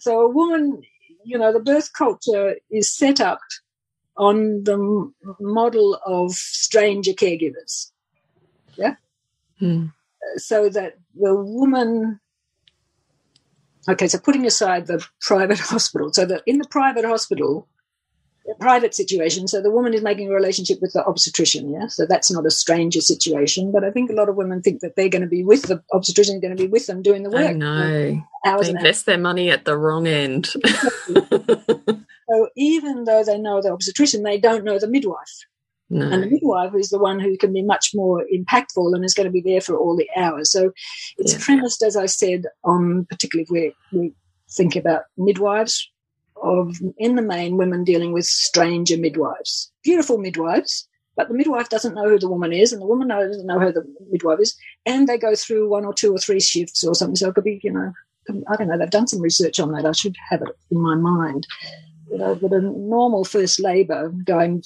so, a woman, you know, the birth culture is set up on the model of stranger caregivers. Yeah. Hmm so that the woman okay so putting aside the private hospital so that in the private hospital private situation so the woman is making a relationship with the obstetrician yeah? So that's not a stranger situation but i think a lot of women think that they're going to be with the obstetrician going to be with them doing the work. no they invest their money at the wrong end. So even though they know the obstetrician they don't know the midwife no. And the midwife is the one who can be much more impactful and is going to be there for all the hours. So it's yeah. premised, as I said, on particularly if we, we think about midwives, of in the main women dealing with stranger midwives, beautiful midwives, but the midwife doesn't know who the woman is, and the woman doesn't know who the midwife is, and they go through one or two or three shifts or something. So it could be, you know, I don't know. They've done some research on that. I should have it in my mind. You know, uh, but a normal first labour going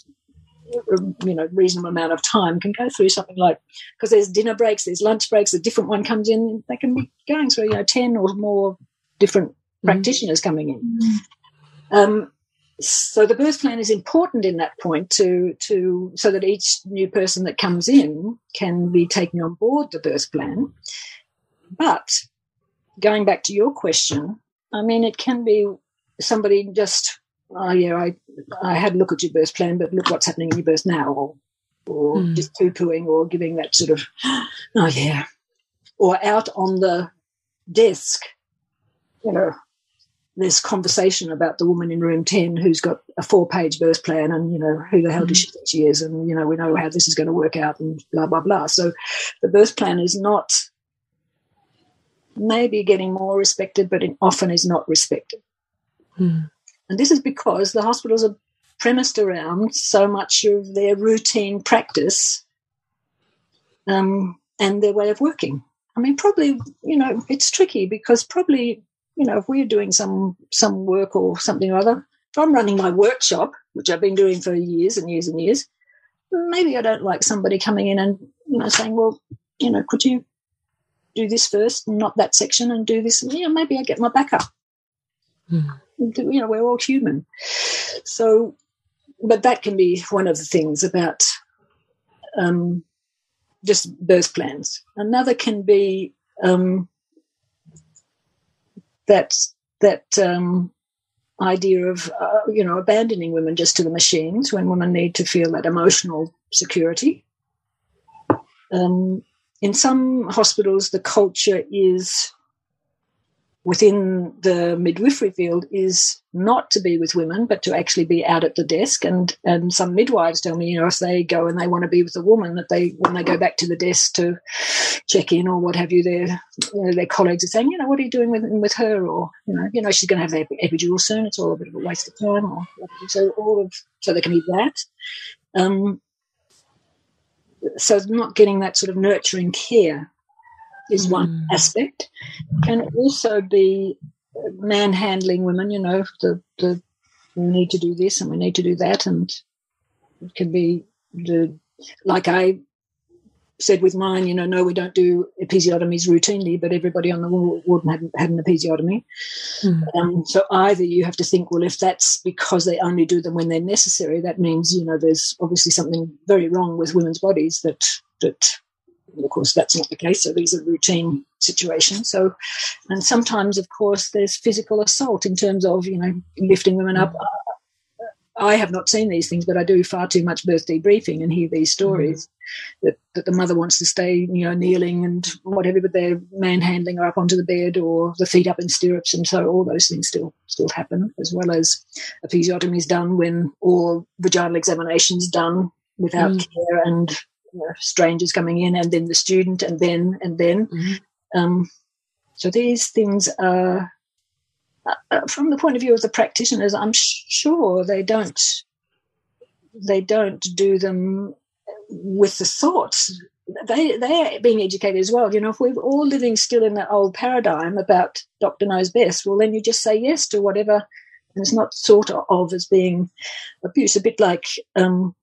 you know reasonable amount of time can go through something like because there's dinner breaks there's lunch breaks a different one comes in they can be going through you know 10 or more different mm. practitioners coming in mm. um, so the birth plan is important in that point to to so that each new person that comes in can be taken on board the birth plan but going back to your question i mean it can be somebody just oh yeah, I I had a look at your birth plan, but look what's happening in your birth now, or or mm. just poo pooing, or giving that sort of oh yeah, or out on the desk, you know. this conversation about the woman in room 10 who's got a four page birth plan and, you know, who the hell does she think she is? And, you know, we know how this is going to work out and blah, blah, blah. So the birth plan is not maybe getting more respected, but it often is not respected. Mm. And this is because the hospitals are premised around so much of their routine practice um, and their way of working. I mean, probably, you know, it's tricky because probably, you know, if we're doing some some work or something or other, if I'm running my workshop, which I've been doing for years and years and years, maybe I don't like somebody coming in and, you know, saying, well, you know, could you do this first, not that section, and do this? And, yeah, maybe I get my back up. Mm you know, we're all human. So, but that can be one of the things about um, just birth plans. Another can be um, that that um, idea of uh, you know abandoning women just to the machines when women need to feel that emotional security. Um, in some hospitals, the culture is within the midwifery field is not to be with women, but to actually be out at the desk. And and some midwives tell me, you know, if they go and they want to be with a woman, that they when they go back to the desk to check in or what have you, their you know, their colleagues are saying, you know, what are you doing with with her, or you know, you know, she's going to have the epidural soon. It's all a bit of a waste of time, or so all of so there can be that. Um, so not getting that sort of nurturing care is one mm. aspect. Can also be manhandling women, you know, the, the we need to do this and we need to do that. And it can be the, like I said with mine, you know, no, we don't do episiotomies routinely, but everybody on the ward had, had an episiotomy. Mm. Um, so either you have to think, well, if that's because they only do them when they're necessary, that means, you know, there's obviously something very wrong with women's bodies that, that of course, that's not the case. So these are routine situations. So, and sometimes, of course, there's physical assault in terms of, you know, lifting women up. I have not seen these things, but I do far too much birth debriefing and hear these stories mm-hmm. that, that the mother wants to stay, you know, kneeling and whatever, but they're manhandling her up onto the bed or the feet up in stirrups, and so all those things still still happen, as well as a episiotomy is done when all vaginal examinations done without mm. care and strangers coming in, and then the student, and then and then. Mm-hmm. Um, so these things are, uh, uh, from the point of view of the practitioners, I'm sure they don't they don't do them with the thoughts. They they are being educated as well. You know, if we're all living still in that old paradigm about doctor knows best, well, then you just say yes to whatever, and it's not thought of as being abuse. A bit like um,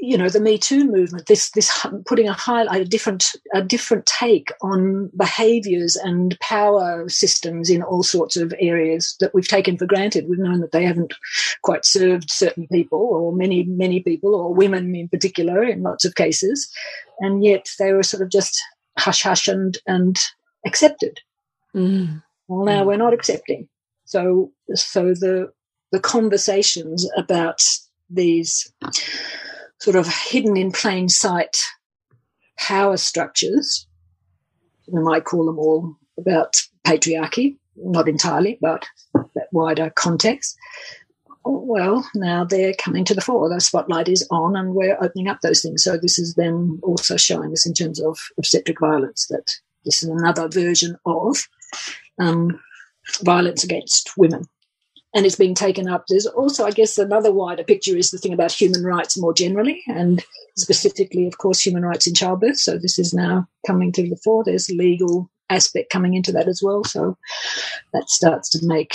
you know the Me Too movement, this this putting a highlight, a different a different take on behaviours and power systems in all sorts of areas that we've taken for granted. We've known that they haven't quite served certain people, or many many people, or women in particular, in lots of cases, and yet they were sort of just hush hush and and accepted. Mm. Well, now mm. we're not accepting. So so the the conversations about these sort of hidden in plain sight power structures. We might call them all about patriarchy, not entirely, but that wider context. Well, now they're coming to the fore. The spotlight is on, and we're opening up those things. So this is then also showing us in terms of obstetric violence that this is another version of um, violence against women and it's being taken up. There's also, I guess, another wider picture is the thing about human rights more generally, and specifically, of course, human rights in childbirth. So this is now coming to the fore. There's a legal aspect coming into that as well. So that starts to make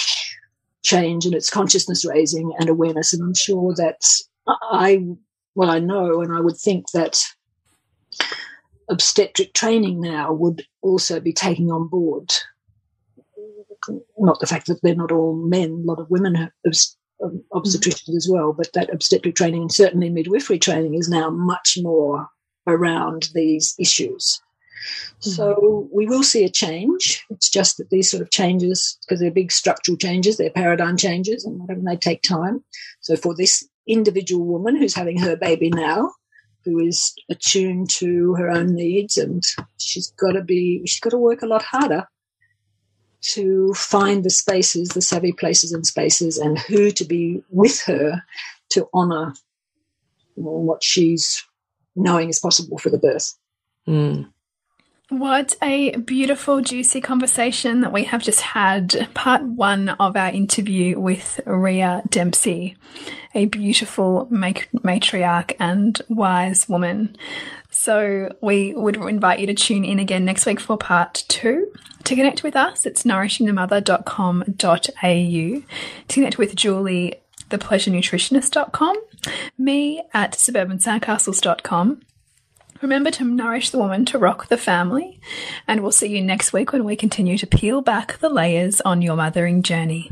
change and it's consciousness raising and awareness. And I'm sure that I, well, I know, and I would think that obstetric training now would also be taking on board not the fact that they're not all men, a lot of women have um, obstetricians as well, but that obstetric training and certainly midwifery training is now much more around these issues. Mm-hmm. So we will see a change. It's just that these sort of changes, because they're big structural changes, they're paradigm changes, and whatever, they take time. So for this individual woman who's having her baby now, who is attuned to her own needs, and she's got to be, she's got to work a lot harder to find the spaces, the savvy places and spaces, and who to be with her to honor what she's knowing is possible for the birth. Mm. What a beautiful, juicy conversation that we have just had. Part one of our interview with Rhea Dempsey, a beautiful matriarch and wise woman. So we would invite you to tune in again next week for part two. To connect with us, it's nourishingthemother.com.au. To connect with Julie, thepleasurenutritionist.com, me at suburbansandcastles.com. Remember to nourish the woman to rock the family, and we'll see you next week when we continue to peel back the layers on your mothering journey.